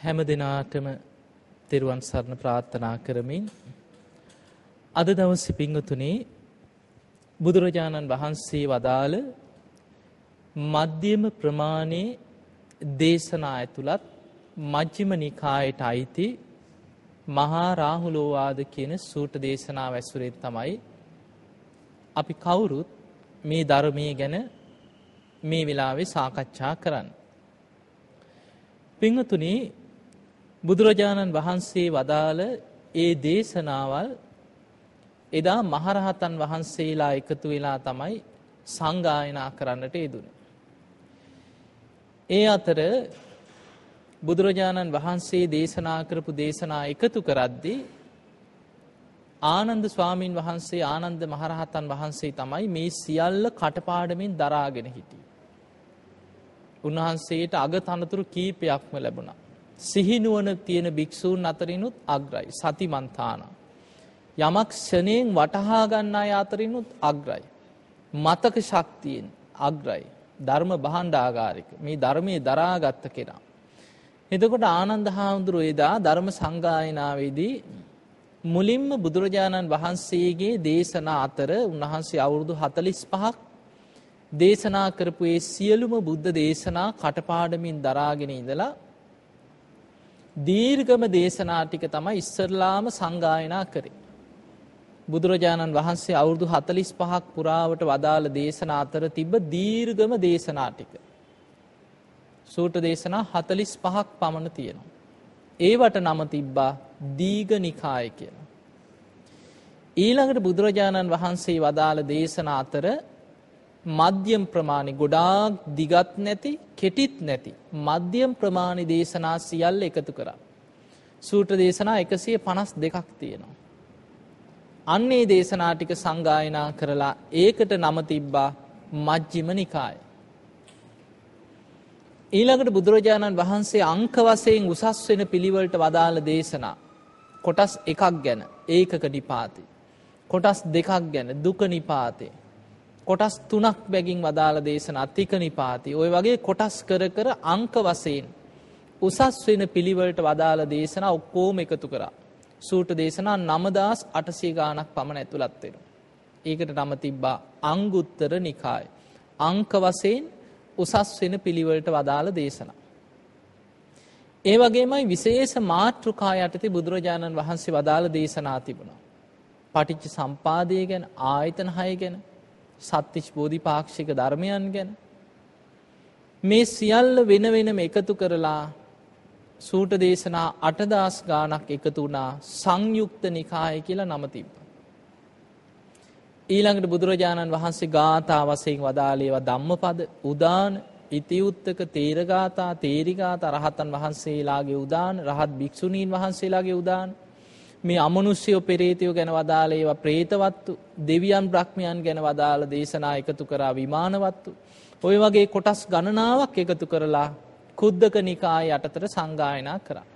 හැම දිනාටම තෙරුවන් සරණ ප්‍රාර්ථනා කරමින් අද දවසේ පිංගුතුනේ බුදුරජාණන් වහන්සේ වදාළ මධ්‍යම ප්‍රමාණයේ දේශනා ඇතුළත් මජ්ක්‍ධිම නිකායට අයිති මහා රාහුලෝවාද කියන සූට දේශනාව ඇසුරෙන් තමයි අපි කවුරුත් මේ ධර්මයේ ගැන මේ වෙලාවේ සාකච්ඡා කරන්න. පිංහතුනි බුදුරජාණන් වහන්සේ වදාළ ඒ දේශනාවල් එදා මහරහතන් වහන්සේලා එකතු වෙලා තමයි සංගායනා කරන්නට යෙදුන. ඒ අතර බුදුරජාණන් වහන්සේ දේශනා කරපු දේශනා එකතු කරද්දී ආනන්ද ස්වාමීන් වහන්සේ ආනන්ද මහරහතන් වහන්සේ තමයි මේ සියල්ල කටපාඩමින් දරාගෙන හිටියේ. උන්වහන්සේට අග තනතුරු කීපයක්ම ලැබුණා. සිහිනුවන තියෙන භික්‍ෂූන් අතරිනුත් අග්‍රයි සතිමන්තාන. යමක් ෂණයෙන් වටහා ගන්නා අතරිනුත් අග්‍රයි. මතක ශක්තියෙන් අග්‍රයි. ධර්ම බහන්ඩාගාරික මේ ධර්මය දරාගත්ත කෙනා. එතකොට ආනන්ද හාමුදුරුව එදා ධර්ම සංගායනාවේදී මුලින්ම බුදුරජාණන් වහන්සේගේ දේශනා අතර උන්වහන්සේ අවුරුදු හතලිස් පහක් දේශනා කරපු ඒ සියලුම බුද්ධ දේශනා කටපාඩමින් දරාගෙන ඉඳලා දීර්ගම දේශනා ටික තමයි ඉස්සරලාම සංගායනා කරේ. බුදුරජාණන් වහන්සේ අවුරුදු හතලිස් පහක් පුරාවට වදාළ දේශනා අතර තිබ දීර්ගම දේශනා ටික. සූට දේශනා හතලිස් පහක් පමණ තියෙනවා. ඒවට නම තිබ්බා දීග නිකාය කියලා. ඊළඟට බුදුරජාණන් වහන්සේ වදාළ දේශන අතර මධ්‍යම් ප්‍රමාණි ගොඩාක් දිගත් නැති කෙටිත් නැති මධ්‍යම් ප්‍රමාණි දේශනා සියල්ල එකතු කරා. සූට දේශනා එකසිය පනස් දෙකක් තියෙනවා. අන්නේ දේශනා ටික සංගායනා කරලා ඒකට නම තිබ්බා මජ්ජිම නිකාය. ඊළඟට බුදුරජාණන් වහන්සේ අංක වසයෙන් උසස් වෙන පිළිවලට වදාළ දේශනා. කොටස් එකක් ගැන ඒකක නිපාති. කොටස් දෙකක් ගැන දුක නිපාතේ. කොටස් තුනක් බැගින් වදාළ දේශන අත්තික නිපාති. ඔය වගේ කොටස් කර කර අංක වසයෙන් උසස් වෙන පිළිවලට වදාළ දේශන ඔක්කෝම එකතු කරා. සූට දේශනා නමදස් අටසේ ගානක් පමණ ඇතුළත්වෙන. ඒකට නම තිබ්බා අංගුත්තර නිකාය. අංක වසයෙන් උසස් වෙන පිළිවලට වදාළ දේශනා. ඒ වගේමයි විශේෂ මාතෘකා යටතේ බුදුරජාණන් වහන්සේ වදාළ දේශනා තිබුණා. පටිච්ච සම්පාදය ගැන ආයතන හය ගැන සත්තිච් බෝධි පාක්ෂික ධර්මයන් ගැන මේ සියල්ල වෙන වෙනම එකතු කරලා සූට දේශනා අටදස් ගානක් එකතු වුණා සංයුක්ත නිකාය කියලා නම තිබ්බ. ඊළඟට බුදුරජාණන් වහන්සේ ගාථා වසයෙන් වදාලේවා ධම්මපද උදාන ඉතිඋත්තක තේරගාතා තේරිගාත රහතන් වහන්සේලාගේ උදාන රහත් භික්‍ෂුණීන් වහන්සේලාගේ උදාන මේ අමනුස්්‍යයෝ පෙරේතයෝ ගැන වදාලේවා ප්‍රේතවත්තු දෙවියන් බ්‍රහ්මයන් ගැන වදාළ දේශනා එකතු කරා විමානවත්තු. ඔය වගේ කොටස් ගණනාවක් එකතු කරලා කුද්දක නිකාය යටතර සංගායනා කරා.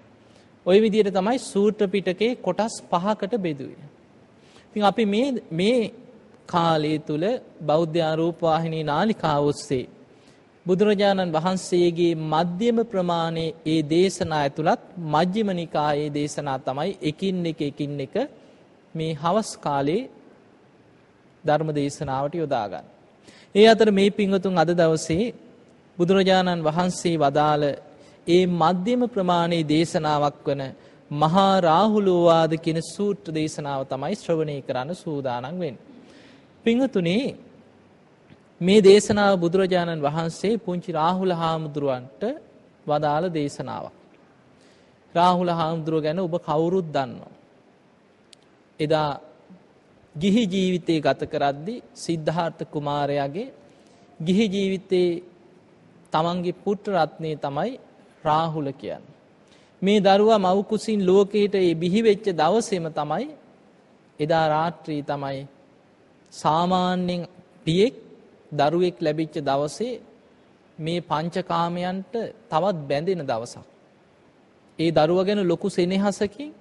ඔය විදියට තමයි සූට්‍ර පිටකේ කොටස් පහකට බෙදුවේ. තින් අපි මේ කාලය තුළ බෞද්ධාරූපවාහිනී නාලිකාව ඔස්සේ. බුදුරජාණන් වහන්සේගේ මධ්‍යම ප්‍රමාණය ඒ දේශනා ඇතුළත් මජ්්‍යම නිකායේ දේශනා තමයි එකින් එක එකින් එක මේ හවස් කාලේ ධර්ම දේශනාවට යොදාගන්න. ඒ අතර මේ පිංහතුන් අද දවසේ බුදුරජාණන් වහන්සේ වදාළ ඒ මධ්‍යම ප්‍රමාණයේ දේශනාවක් වන මහා රාහුලෝවාද කියන සූට්‍ර දේශනාව තමයි ශ්‍රවණය කරන්න සූදානන් වෙන්. පිංහතුනේ මේ දේශනාව බුදුරජාණන් වහන්සේ පුංචි රාහුල හාමුදුරුවන්ට වදාළ දේශනාවක්. රාහුල හාමුදුරුව ගැන ඔබ කවුරුත් දන්නවා. එදා ගිහි ජීවිතය ගත කරද්දි සිද්ධාර්ථ කුමාරයාගේ ගිහි ජීවිතයේ තමන්ගේ පුට්ට රත්නය තමයි රාහුල කියන්න. මේ දරුවා මවකුසින් ලෝකයට ඒ බිහිවෙච්ච දවසෙම තමයි එදා රාත්‍රී තමයි සාමාන්‍යෙන් පියෙක් දරුවෙක් ලැබිච්ච දවසේ මේ පංචකාමයන්ට තවත් බැඳෙන දවසක්. ඒ දරුව ගැන ලොකු සෙනෙහසකින්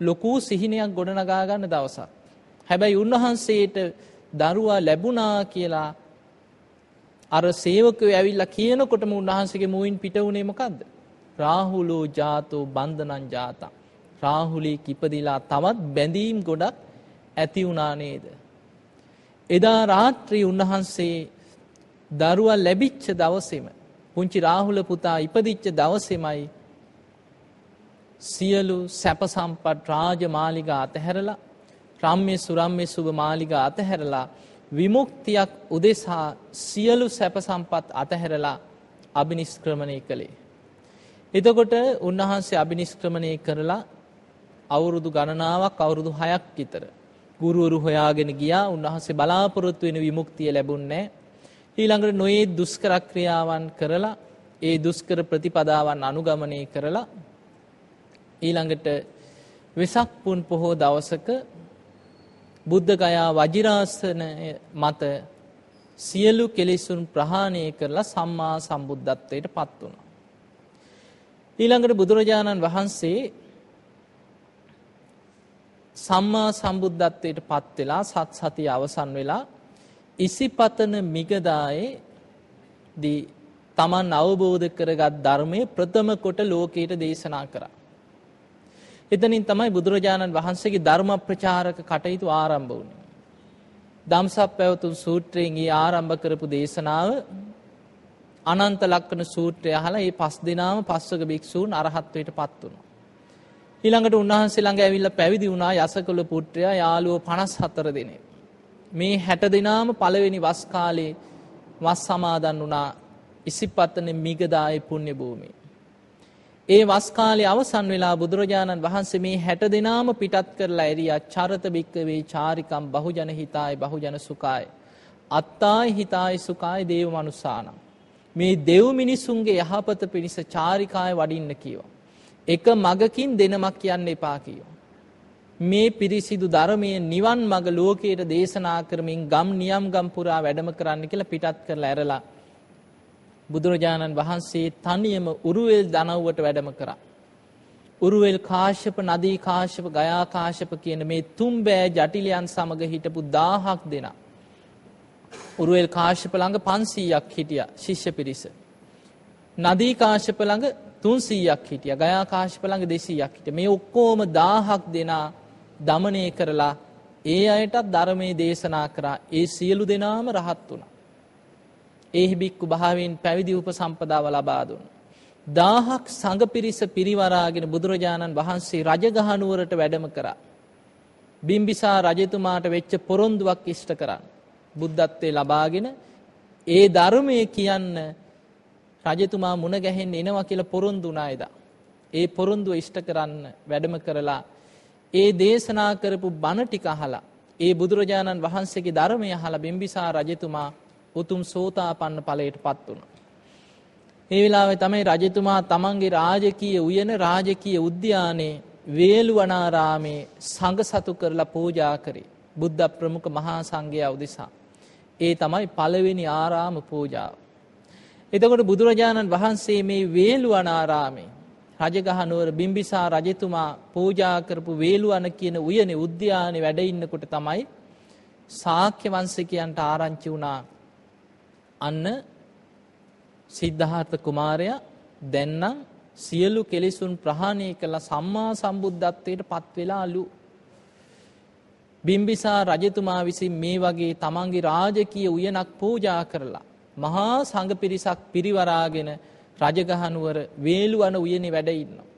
ලොකූ සිහිනයක් ගොඩනගාගන්න දවසක්. හැබැයි උන්වහන්සේට දරුවා ලැබුණා කියලා අර සේවකය ඇවිල්ලා කියනකොටම උන්වහන්සේගේ මුවින් පිට වුණේ මොකක්ද. රාහුලෝ ජාතෝ බන්ධනං ජාතං. රාහුලී කිපදිලා තවත් බැඳීම් ගොඩක් ඇති වුණා නේද? එදා රාත්‍රී උන්වහන්සේ දරුවා ලැබිච්ච දවසේම පුංචි රාහුල පුතා ඉපදිච්ච දවසේමයි සියලු සැප සම්පත් රාජ මාලිගා අතහැරලා රම්ම්‍ය සුරම්ම්‍ය සුභ මාලිගා අතහැරලා විමුක්තියක් උදෙසා සියලු සැප සම්පත් අතහැරලා අභිනිස්ක්‍රමණය කළේ. එතකොට උන්වහන්සේ අභිනිස්ක්‍රමණය කරලා අවුරුදු ගණනාවක් අවුරුදු හයක් විතර. ගුරුවරු හොයාගෙන ගියා උන්වහන්සේ බලාපොරොත්තු වෙන විමුක්තිය ලැබුණේ ඊළඟට නොයේ දුෂ්කර ක්‍රියාවන් කරලා ඒ දුෂ්කර ප්‍රතිපදාවන් අනුගමනය කරලා ඊළඟට වෙසක් පුන් පොහෝ දවසක බුද්ධ ගයා වජිරාසනය මත සියලු කෙලෙසුන් ප්‍රහාණය කරලා සම්මා සම්බුද්ධත්වයට පත් වුණා. ඊළඟට බුදුරජාණන් වහන්සේ සම්මා සම්බුද්ධත්වයට පත් වෙලා සත් සතිය අවසන් වෙලා ඉසිපතන මිගදායේ දී තමන් අවබෝධ කරගත් ධර්මය ප්‍රථම කොට ලෝකයට දේශනා කරා. එතනින් තමයි බුදුරජාණන් වහන්සේගේ ධර්ම ප්‍රචාරක කටයුතු ආරම්භ වුණේ. දම්සප් පැවතුම් සූත්‍රයෙන් ඊ ආරම්භ කරපු දේශනාව අනන්ත ලක්කන සූත්‍රය අහලා මේ පස් දිනාම පස්වක භික්ෂූන් අරහත්වයට පත් වුණා. ඊළඟට උන්වහන්සේ ළඟ ඇවිල්ලා පැවිදි වුණා යසකුල පුත්‍රයා යාළුවෝ 54 දෙනෙක්. මේ 60 දිනාම පළවෙනි වස් කාලේ වස් සමාදන් වුණා ඉසිපතන මිගදායේ පුණ්‍ය භූමියේ. ඒ වස් කාලේ අවසන් වෙලා බුදුරජාණන් වහන්සේ මේ 60 දිනාම පිටත් කරලා එරියා චරත බික්කවේ චාරිකම් බහුජන හිතාය බහුජන සුඛාය අත්තාය හිතාය සුඛාය දේව මනුසානම් මේ දෙව් මිනිසුන්ගේ යහපත පිණිස චාරිකාය වඩින්න කියවා. එක මගකින් දෙනමක් කියන්න එපා කියෝ. මේ පිරිසිදු ධර්මය නිවන් මග ලෝකයට දේශනා කරමින් ගම් නියම් ගම් පුරා වැඩම කරන්න කියලා පිටත් කරලා ඇරලා බුදුරජාණන් වහන්සේ තනියම උරුවෙල් දනව්වට වැඩම කරා. උරුවෙල් කාශ්‍යප නදී කාශ්‍යප ගයා කාශ්‍යප කියන මේ තුන් බෑ ජටිලයන් සමග හිටපු 1000ක් දෙනා. උරුවෙල් කාශ්‍යප ළඟ 500ක් හිටියා ශිෂ්‍ය පිරිස. නදී කාශ්‍යප ළඟ තුන්සීයක් හිටිය ගයාකාශපළඟ දෙසීයක් හිට මේ ඔක්කෝම දාහක් දෙනා දමනය කරලා ඒ අයටත් ධර්මය දේශනා කරා ඒ සියලු දෙනාම රහත් වුණ. ඒහිබික්කු භාවෙන් පැවිදි උප සම්පදාව ලබාදුන්. දාහක් සඟ පිරිස පිරිවරාගෙන බුදුරජාණන් වහන්සේ රජගහනුවරට වැඩම කරා. බිම්බිසා රජතුමාට වෙච්ච පොරොන්දුවක් ඉෂ්ට කරන්න. බුද්ධත්වය ලබාගෙන ඒ ධර්මය කියන්න රජතුමා මුණ ගැහෙන්න එනවා කියලා පොරොන්දු වුණායිදා. ඒ පොරොන්දුව ඉෂ්ට කරන්න වැඩම කරලා ඒ දේශනා කරපු බණ ටික අහලා ඒ බුදුරජාණන් වහන්සේගේ ධර්මය අහලා බිම්බිසා රජතුමා උතුම් සෝතාපන්න ඵලයට පත් වුණා. ඒ වෙලාවේ තමයි රජතුමා තමන්ගේ රාජකීය උයන රාජකීය උද්‍යානයේ වේළුවනාරාමේ සංඝ සතු කරලා පූජා කරේ. බුද්ධ ප්‍රමුඛ මහා සංඝයා උදෙසා. ඒ තමයි පළවෙනි ආරාම පූජාව. එතකොට බුදුරජාණන් වහන්සේ මේ වේළුවනාරාමේ රජගහ නුවර බිම්බිසා රජතුමා පූජා කරපු වේළුවන කියන උයනේ උද්‍යානයේ වැඩ ඉන්නකොට තමයි ශාක්‍ය වංශිකයන්ට ආරංචි වුණා අන්න සිද්ධාර්ථ කුමාරයා දැන්නම් සියලු කෙලෙසුන් ප්‍රහාණය කළ සම්මා සම්බුද්ධත්වයට පත් වෙලාලු. බිම්බිසා රජතුමා විසින් මේ වගේ තමන්ගේ රාජකීය උයනක් පූජා කරලා මහා සංඝ පිරිසක් පිරිවරාගෙන රජගහනුවර වේලුවන උයනේ වැඩ ඉන්නවා.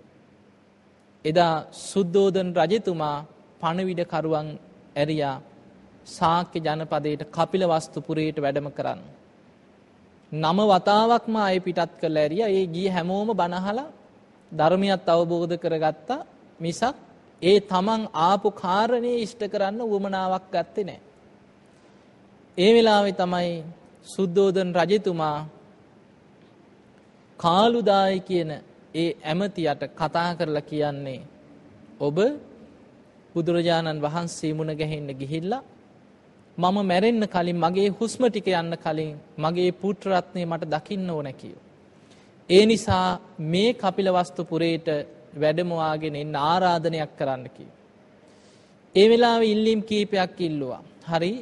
එදා සුද්ධෝදන රජතුමා පණවිඩ කරුවන් ඇරියා ශාක්‍ය ජනපදයට කපිලවස්තු පුරයට වැඩම කරන්න. නම වතාවක්ම අය පිටත් කළ ඇරිය ඒ ගිය හැමෝම බනහලා ධර්මයත් අවබෝධ කරගත්තා මිසක් ඒ තමන් ආපු කාරණේ ඉෂ්ට කරන්න උවමනාවක් ගත්තේ නෑ. ඒ වෙලාවේ තමයි සුද්ධෝදන රජතුමා කාලුදායි කියන ඒ ඇමතියට කතා කරලා කියන්නේ ඔබ බුදුරජාණන් වහන්සේ මුණ ගැහෙන්න ගිහිල්ලා මම මැරෙන්න කලින් මගේ හුස්ම ටික යන්න කලින් මගේ පුත්‍රරත්නය මට දකින්න ඕන කියෝ. ඒ නිසා මේ කපිලවස්තු පුරේට වැඩමවාගෙන එන්න ආරාධනයක් කරන්න කිය. ඒ වෙලාව ඉල්ලීම් කීපයක් ඉල්ලුවා. හරි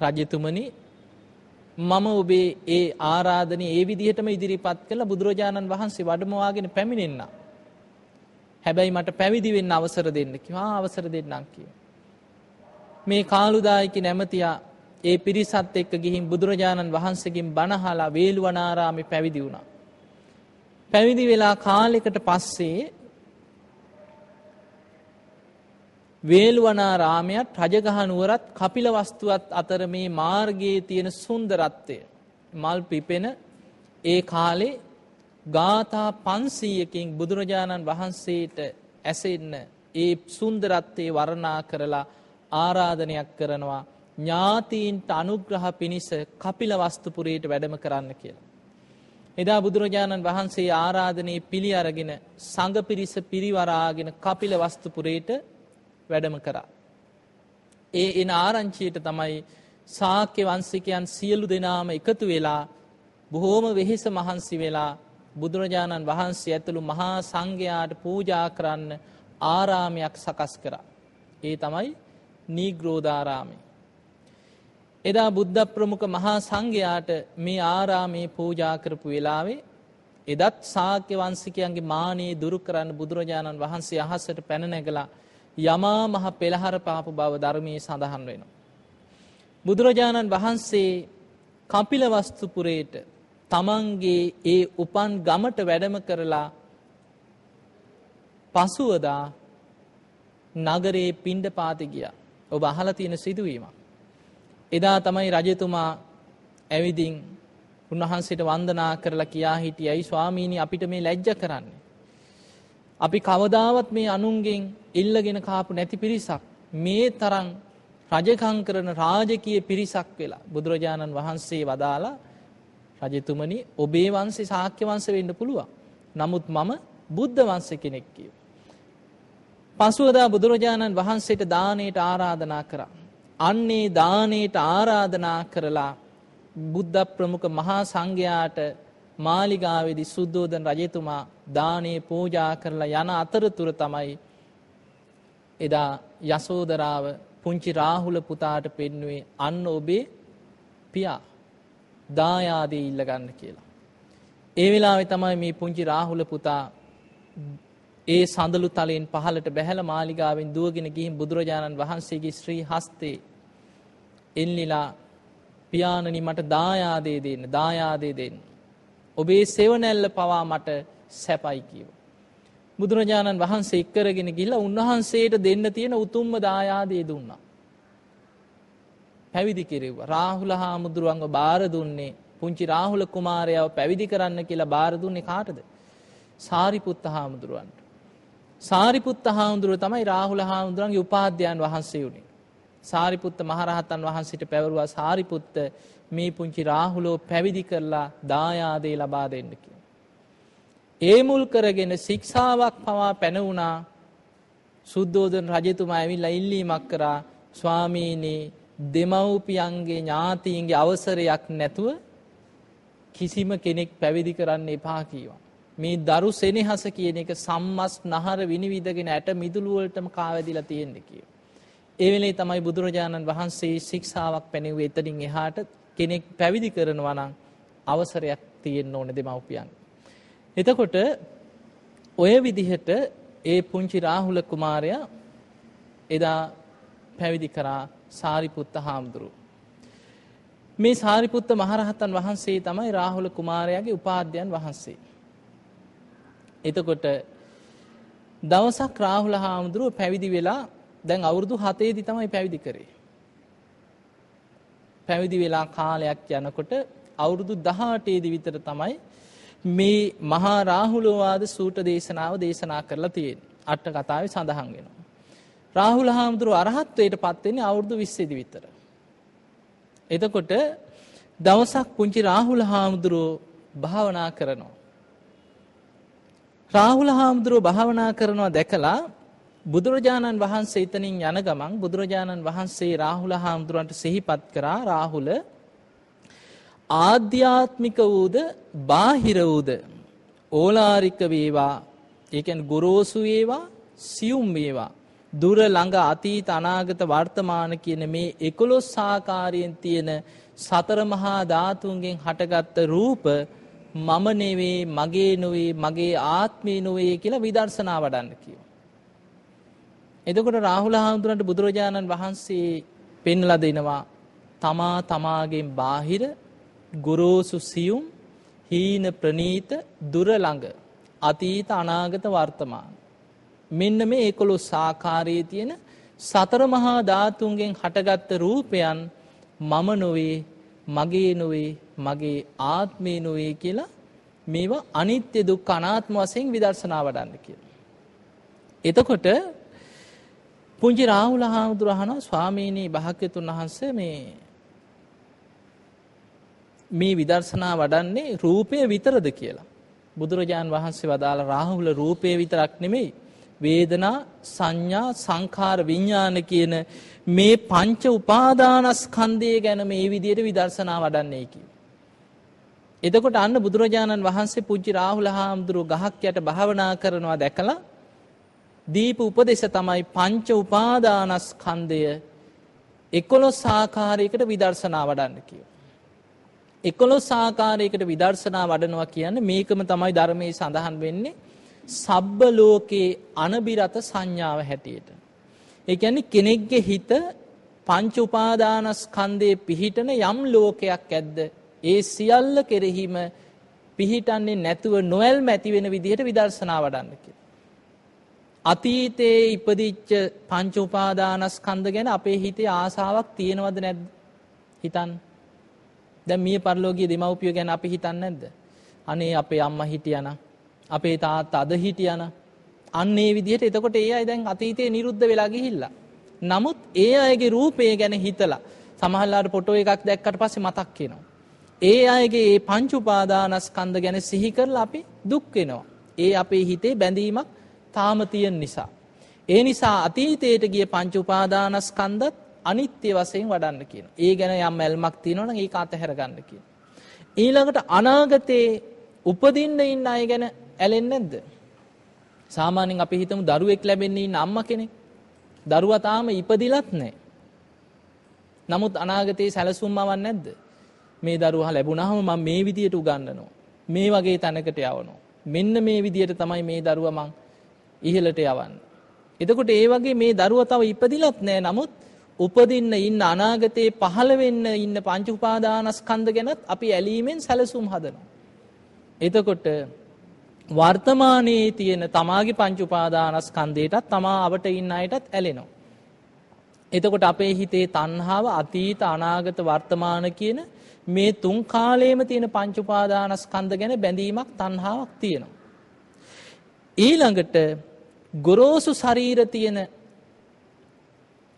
රජතුමනි මම ඔබේ ඒ ආරාධනය ඒ විදිහටම ඉදිරිපත් කළ බුදුරජාණන් වහන්සේ වඩමවාගෙන පැමිණෙන්න. හැබැයි මට පැවිදි වෙන්න අවසර දෙන්න කිව්වා අවසර දෙන්නම් කිය. මේ කාලුදායික නැමතියා ඒ පිරිසත් එක්ක ගිහින් බුදුරජාණන් වහන්සේගෙන් බණහලා වේළුවනාරාමේ පැවිදි වුණා. පැවිදි වෙලා කාලෙකට පස්සේ වේළුවනාරාමයත් රජගහ නුවරත් කපිල වස්තුවත් අතර මේ මාර්ගයේ තියෙන සුන්දරත්වය මල් පිපෙන ඒ කාලේ ගාථා 500කින් බුදුරජාණන් වහන්සේට ඇසෙන්න ඒ සුන්දරත්වයේ වර්ණනා කරලා ආරාධනයක් කරනවා ඥාතීන්ට අනුග්‍රහ පිණිස කපිල වස්තුපුරයට වැඩම කරන්න කියලා. එදා බුදුරජාණන් වහන්සේ ආරාධනයේ පිළි අරගෙන සංඝ පිරිස පිරිවරාගෙන කපිල වස්තුපුරයට වැඩම කරා. ඒ එන ආරංචියට තමයි ශාක්‍ය වංශිකයන් සියලු දෙනාම එකතු වෙලා බොහෝම වෙහෙස මහන්සි වෙලා බුදුරජාණන් වහන්සේ ඇතුළු මහා සංඝයාට පූජා කරන්න ආරාමයක් සකස් කරා. ඒ තමයි නීග්‍රෝධාරාමය. එදා බුද්ධ ප්‍රමුඛ මහා සංඝයාට මේ ආරාමයේ පූජා කරපු වෙලාවේ එදත් ශාක්‍ය වංශිකයන්ගේ මානෙ දුරු කරන්න බුදුරජාණන් වහන්සේ අහසට පැන නැගලා යමා මහ පෙළහර පාපු බව ධර්මයේ සඳහන් වෙනවා. බුදුරජාණන් වහන්සේ කපිලවස්තුපුරේට තමන්ගේ ඒ උපන් ගමට වැඩම කරලා පසුවදා නගරේ පිණ්ඩ පාති ගියා. ඔබ අහලා තියෙන සිදුවීමක්. එදා තමයි රජතුමා ඇවිදින් උන්වහන්සේට වන්දනා කරලා කියා හිටියයි ස්වාමීනි අපිට මේ ලැජ්ජ කරන්නේ. අපි කවදාවත් මේ අනුන්ගෙන් ඉල්ලගෙන කාපු නැති පිරිසක් මේ තරම් රජකම් කරන රාජකීය පිරිසක් වෙලා බුදුරජාණන් වහන්සේ වදාලා රජතුමනි ඔබේ වංශේ ශාක්‍ය වංශ වෙන්න පුළුවන්. නමුත් මම බුද්ධ වංශ කෙනෙක් කියව. පසුවදා බුදුරජාණන් වහන්සේට දානයට ආරාධනා කරා. අන්නේ දානයට ආරාධනා කරලා බුද්ධ ප්‍රමුඛ මහා සංඝයාට මාලිගාවේදී සුද්ධෝදන රජතුමා දානේ පූජා කරලා යන අතරතුර තමයි එදා යසෝදරාව පුංචි රාහුල පුතාට පෙන්වුවේ අන්න ඔබේ පියා දායාදේ ඉල්ල ගන්න කියලා. ඒ වෙලාවේ තමයි මේ පුංචි රාහුල පුතා ඒ සඳලු තලයෙන් පහළට බැහැල මාලිගාවෙන් දුවගෙන ගිහින් බුදුරජාණන් වහන්සේගේ ශ්‍රී හස්තේ එල්ලිලා පියාණනි මට දායාදේ දෙන්න දායාදේ දෙන්න. ඔබේ සෙවණැල්ල පවා මට සැපයි කියව. බුදුරජාණන් වහන්සේ එක්කරගෙන ගිහිල්ලා උන්වහන්සේට දෙන්න තියෙන උතුම්ම දායාදේ දුන්නා. පැවිදි කෙරෙව්වා. රාහුල හාමුදුරුවන්ව බාර දුන්නේ පුංචි රාහුල කුමාරයාව පැවිදි කරන්න කියලා බාර දුන්නේ කාටද? සාරිපුත්ත හාමුදුරුවන්ට. සාරිපුත්ත හාමුදුරුව තමයි රාහුල හාමුදුරන්ගේ උපාධ්‍යයන් වහන්සේ වුණේ. සාරිපුත්ත මහරහතන් වහන්සිට පැවරුවා සාරිපුත්ත මේ පුංචි රාහුලෝ පැවිදි කරලා දායාදේ ලබා දෙන්න කියලා. ඒ මුල් කරගෙන ශික්ෂාවක් පවා පැනවුණා සුද්ධෝදන රජතුමා ඇවිල්ලා ඉල්ලීමක් කරා ස්වාමීනි දෙමව්පියන්ගේ ඥාතීන්ගේ අවසරයක් නැතුව කිසිම කෙනෙක් පැවිදි කරන්න එපා කීවා. මේ දරු සෙනෙහස කියන එක සම්මස් නහර විනිවිදගෙන ඇට මිදුළුවලටම කාවැදිලා තියෙන්නේ කියව. ඒ වෙලේ තමයි බුදුරජාණන් වහන්සේ ශික්ෂාවක් පැනෙව්වේ එතනින් එහාට කෙනෙක් පැවිදි කරනවා නම් අවසරයක් තියෙන්න ඕන දෙමව්පියන්. එතකොට ඔය විදිහට ඒ පුංචි රාහුල කුමාරයා එදා පැවිදි කරා සාරිපුත්ත හාමුදුරුව. මේ සාරිපුත්ත මහරහතන් වහන්සේ තමයි රාහුල කුමාරයාගේ උපාධ්‍යයන් වහන්සේ. එතකොට දවසක් රාහුල හාමුදුරුව පැවිදි වෙලා දැන් අවුරුදු හතේදි තමයි පැවිදි කරේ. පැවිදි වෙලා කාලයක් යනකොට අවුරුදු දහටේදි විතර තමයි මේ මහා රාහුලවාද සූට දේශනාව දේශනා කරලා තියෙන. අට්ට කතාවේ සඳහන් වෙනවා. රාහුල හාමුදුරුව අරහත්වයට පත්වෙන්නේ අවුරුදු විස්සේදි විතර. එතකොට දවසක් පුංචි රාහුල හාමුදුරුව භාවනා කරනවා. රාහුල හාමුදුරුව භාවනා කරනවා දැකලා බුදුරජාණන් වහන්සේ එතනින් යන ගමන් බුදුරජාණන් වහන්සේ රාහුල හාමුදුරුවන්ට සිහිපත් කරා රාහුල ආධ්‍යාත්මික වූද බාහිර වූද ඕලාරික වේවා ඒ කියන්නේ ගොරෝසු වේවා සියුම් වේවා දුර ළඟ අතීත අනාගත වර්තමාන කියන මේ 11 ආකාරයෙන් තියෙන සතර මහා ධාතුන්ගෙන් හටගත්ත රූප මම නෙවේ මගේ නොවේ මගේ ආත්මේ නොවේ කියලා විදර්ශනා වඩන්න කියව. එතකොට රාහුල හාමුදුරන්ට බුදුරජාණන් වහන්සේ පෙන්ලා දෙනවා තමා තමාගෙන් බාහිර ගොරෝසු සියුම් හීන ප්‍රනීත දුර ළඟ අතීත අනාගත වර්තමාන මෙන්න මේ ඒකොළොස් ආකාරයේ තියෙන සතර මහා ධාතුන්ගෙන් හටගත්ත රූපයන් මම නොවේ මගේ නොවේ මගේ ආත්මේ නොවේ කියලා මේවා අනිත්‍ය දුක්ඛ අනාත්ම වශයෙන් විදර්ශනා වඩන්න කියලා. එතකොට පුංචි රාහුල හාමුදුර අහනවා ස්වාමීනි භාග්‍යතුන් වහන්සේ මේ මේ විදර්ශනා වඩන්නේ රූපය විතරද කියලා. බුදුරජාන් වහන්සේ වදාළ රාහුල රූපය විතරක් නෙමෙයි වේදනා සංඥා සංඛාර විඤ්ඥාන කියන මේ පංච උපාදානස්කන්දය ගැන මේ විදියට විදර්ශනා වඩන්නේ කි. එතකොට අන්න බුදුරජාණන් වහන්සේ පුංචි රාහුල හාමුදුරුව ගහක් යට භාවනා කරනවා දැකලා දීප උපදෙස තමයි පංච උපාදානස්කන්දය එකොළොස් ආකාරයකට විදර්ශනා වඩන්න කිය. එකොළොස් ආකාරයකට විදර්ශනා වඩනවා කියන්න මේකම තමයි ධර්මයේ සඳහන් වෙන්නේ සබ්බ ලෝකයේ අනබිරත සංඥාව හැටියට. ඒ කියන්නේ කෙනෙක්ගේ හිත පංච උපාදානස්කන්ධයේ පිහිටන යම් ලෝකයක් ඇද්ද ඒ සියල්ල කෙරෙහිම පිහිටන්නේ නැතුව නොවැල් මැති වෙන විදිහට විදර්ශනා වඩන්න කියලා. අතීතයේ ඉපදිච්ච පංච උපාදානස්කන්ධ ගැන අපේ හිතේ ආසාවක් තියෙනවද නැද්ද? හිතන්න. දැන් මිය පරලෝකීය දෙමව්පියෝ ගැන අපි හිතන්නේ නැද්ද? අනේ අපේ අම්මා හිටියානම් අපේ තාත්තා අද හිටියන අන්න ඒ විදිහට එතකොට ඒ අය දැන් අතීතයේ නිරුද්ධ වෙලා ගිහිල්ලා. නමුත් ඒ අයගේ රූපය ගැන හිතලා සමහරලාට ෆොටෝ එකක් දැක්කට පස්සේ මතක් වෙනවා. ඒ අයගේ ඒ පංච උපාදානස්කන්ධ ගැන සිහි කරලා අපි දුක් වෙනවා. ඒ අපේ හිතේ බැඳීමක් තාම තියෙන නිසා. ඒ නිසා අතීතයට ගිය පංච උපාදානස්කන්ධත් අනිත්‍ය වශයෙන් වඩන්න කියන. ඒ ගැන යම් ඇල්මක් තියෙනවා නම් ඒක අතහැර ගන්න කියන. ඊළඟට අනාගතේ උපදින්න ඉන්න අය ගැන ඇලෙන්නේ නැද්ද? සාමාන්‍යයෙන් අපි හිතමු දරුවෙක් ලැබෙන්නේ ඉන්න අම්මා කෙනෙක්. දරුවා තාම ඉපදිලත් නැහැ. නමුත් අනාගතයේ සැලසුම්මවක් නැද්ද? මේ දරුවා ලැබුණාම මම මේ විදියට උගන්වනවා. මේ වගේ තැනකට යවනවා. මෙන්න මේ විදියට තමයි මේ දරුවා මං ඉහළට යවන්නේ. එතකොට ඒ වගේ මේ දරුවා තව ඉපදිලත් නැහැ. නමුත් උපදින්න ඉන්න අනාගතයේ පහළ වෙන්න ඉන්න පංච උපාදානස්කන්ධ ගැනත් අපි ඇලීමෙන් සැලසුම් හදනවා. එතකොට වර්තමානයේ තියෙන තමාගේ පංච උපාදානස්කන්ධයටත් තමා අවට ඉන්න අයටත් ඇලෙනවා. එතකොට අපේ හිතේ තණ්හාව අතීත අනාගත වර්තමාන කියන මේ තුන් කාලයේම තියෙන පංච උපාදානස්කන්ධ ගැන බැඳීමක් තණ්හාවක් තියෙනවා. ඊළඟට ගොරෝසු ශරීර තියෙන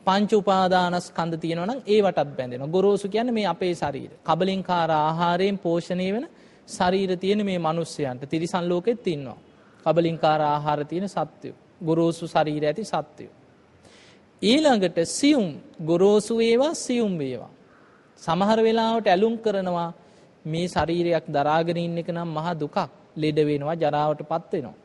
පංච උපාදානස්කන්ධ තියෙනවා නම් ඒවටත් බැඳෙනවා. ගොරෝසු කියන්නේ මේ අපේ ශරීර. කබලින්කාර ආහාරයෙන් පෝෂණය වෙන ශරීර තියෙන මේ මිනිස්සයන්ට තිරිසන් ලෝකෙත් ඉන්නවා. කබලින්කාර ආහාර තියෙන සත්වයෝ. ගොරෝසු ශරීර ඇති සත්වයෝ. ඊළඟට සියුම් ගොරෝසු ඒවා සියුම් වේවා. සමහර වෙලාවට ඇලුම් කරනවා මේ ශරීරයක් දරාගෙන ඉන්න එක නම් මහා දුකක්. ලෙඩ වෙනවා ජරාවට පත් වෙනවා.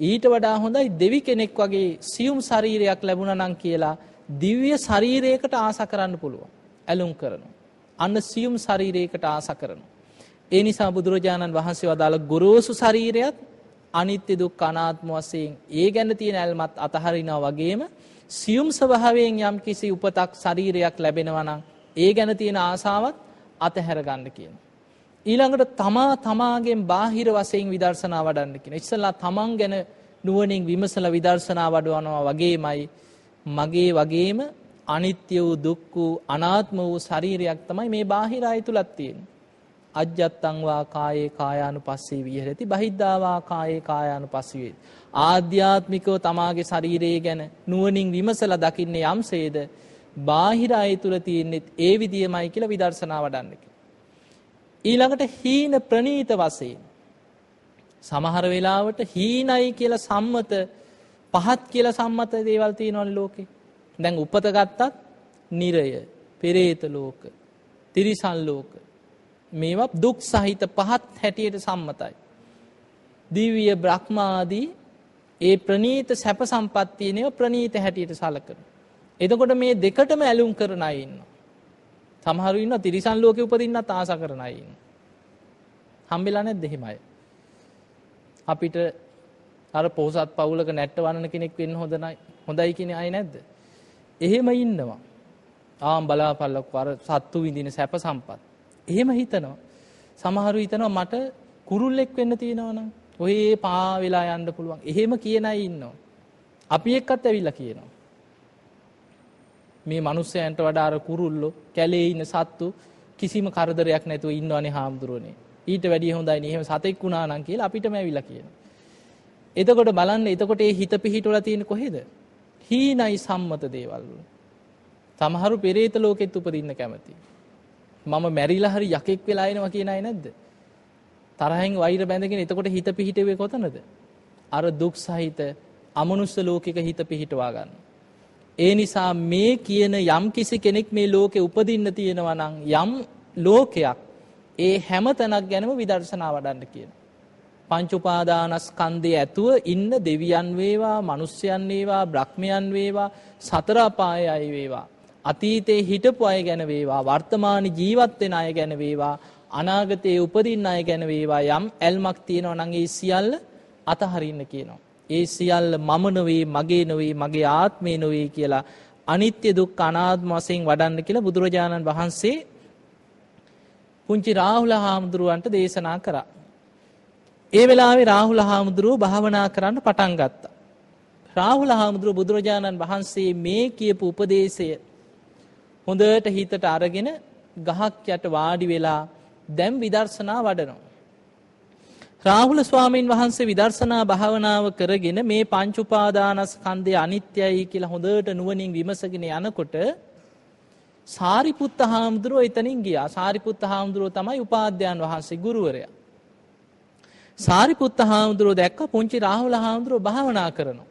ඊට වඩා හොඳයි දෙවි කෙනෙක් වගේ සියුම් ශරීරයක් ලැබුණා නම් කියලා දිව්‍ය ශරීරයකට ආස කරන්න පුළුවන්. ඇලුම් කරනවා. අන්න සියුම් ශරීරයකට ආස කරනවා. ඒ නිසා බුදුරජාණන් වහන්සේ වදාළ ගොරෝසු ශරීරයත් අනිත්‍ය දුක් අනාත්ම වශයෙන් ඒ ගැන තියෙන ඇල්මත් අතහරිනවා වගේම සියුම් ස්වභාවයෙන් යම් කිසි උපතක් ශරීරයක් ලැබෙනවා නම් ඒ ගැන තියෙන ආසාවත් අතහැර ගන්න කියන. ඊළඟට තමා තමාගෙන් බාහිර වශයෙන් විදර්ශනා වඩන්න කියන. ඉස්සලා තමන් ගැන නුවණින් විමසලා විදර්ශනා වඩවනවා වගේමයි මගේ වගේම අනිත්‍ය වූ දුක් වූ අනාත්ම වූ ශරීරයක් තමයි මේ බාහිර අය තුලත් තියෙන්නේ. අජ්ජත්තංවා කායේ කායානු පස්සේ විහරති බහිද්ධාවා කායේ කායානු පස්සේ ආධ්‍යාත්මිකව තමාගේ ශරීරයේ ගැන නුවණින් විමසලා දකින්නේ යම්සේද? බාහිර අය තුල තියෙන්නේ ඒ විදියමයි කියලා විදර්ශනා වඩන්න ඊළඟට හීන ප්‍රනීත වශයෙන් සමහර වෙලාවට හීනයි කියලා සම්මත පහත් කියලා සම්මත දේවල් තියෙනවනේ ලෝකේ. දැන් උපත ගත්තත් නිරය, පෙරේත ලෝක, තිරිසන් ලෝක, මේවා දුක් සහිත පහත් හැටියට සම්මතයි. දිව්‍ය බ්‍රහ්මාදී ඒ ප්‍රනීත සැප සම්පත්තියනව ප්‍රනීත හැටියට සලකන. එතකොට මේ දෙකටම ඇලුම් කරන අය ඉන්නවා. සමහරු ඉන්නවා තිරිසන් ලෝකේ උපදින්නත් ආස කරන අය ඉන්නවා. හම්බෙලා නැද්ද එහෙම අය? අපිට අර පොහොසත් පවුලක නැට්ට වනන කෙනෙක් වෙන්න හොඳ හොඳයි කියන අය නැද්ද? එහෙම ඉන්නවා. ආම් බලාපල්ලක් වර සත්තු විඳින සැප සම්පත්. එහෙම හිතනවා. සමහරු හිතනවා මට කුරුල්ලෙක් වෙන්න තියෙනවා නම් ඔය පා වෙලා යන්න පුළුවන්. එහෙම කියන අය ඉන්නවා. අපි එක්කත් ඇවිල්ලා කියනවා. මේ මිනිස්සයන්ට වඩා අර කුරුල්ලෝ කැලේ ඉන්න සත්තු කිසිම කරදරයක් නැතුව ඉන්නවනේ හාමුදුරුවනේ. ඊට වැඩිය හොඳයි නේ. එහෙම සතෙක් වුණා නම් කියලා අපිටම ඇවිල්ලා කියනවා. එතකොට බලන්න එතකොට ඒ හිත පිහිටවලා තියෙන්නේ කොහෙද? හීනයි සම්මත දේවල් වල. සමහරු පෙරේත ලෝකෙත් උපදින්න කැමති. මම මැරිලා හරි යකෙක් වෙලා එනවා කියන අය නැද්ද? තරහෙන් වෛර බැඳගෙන එතකොට හිත පිහිටුවේ කොතනද? අර දුක් සහිත අමනුස්ස ලෝකික හිත පිහිටවා ගන්න. ඒ නිසා මේ කියන යම් කිසි කෙනෙක් මේ ලෝකෙ උපදින්න තියෙනවා නම් යම් ලෝකයක් ඒ හැම තැනක් ගැනම විදර්ශනා වඩන්න කියන. පංච උපාදානස්කන්ධය ඇතුව ඉන්න දෙවියන් වේවා, මිනිස්යන් වේවා, බ්‍රහ්මයන් වේවා, සතර අපාය අය වේවා. අතීතේ හිටපු අය ගැන වේවා, වර්තමාන ජීවත් වෙන අය ගැන වේවා, අනාගතයේ උපදින්න අය ගැන වේවා යම් ඇල්මක් තියෙනවා නම් ඒ සියල්ල අතහරින්න කියනවා. ඒ සියල්ල මම නොවේ, මගේ නොවේ, මගේ ආත්මේ නොවේ කියලා අනිත්‍ය දුක්ඛ අනාත්ම වශයෙන් වඩන්න කියලා බුදුරජාණන් වහන්සේ පුංචි රාහුල හාමුදුරුවන්ට දේශනා කරා. ඒ වෙලාවේ රාහුල හාමුදුරුව භාවනා කරන්න පටන් ගත්තා. රාහුල හාමුදුරුව බුදුරජාණන් වහන්සේ මේ කියපු උපදේශය හොඳට හිතට අරගෙන ගහක් යට වාඩි වෙලා දැන් විදර්ශනා වඩනවා. රාහුල ස්වාමීන් වහන්සේ විදර්ශනා භාවනාව කරගෙන මේ පංච උපාදානස්කන්ධය අනිත්‍යයි කියලා හොඳට නුවණින් විමසගෙන යනකොට සාරිපුත්ත හාමුදුරුවෝ එතනින් ගියා. සාරිපුත්ත හාමුදුරුවෝ තමයි උපාධ්‍යයන් වහන්සේ ගුරුවරයා. සාරිපුත්ත හාමුදුරුවෝ දැක්ක පුංචි රාහුල හාමුදුරුවෝ භාවනා කරනවා.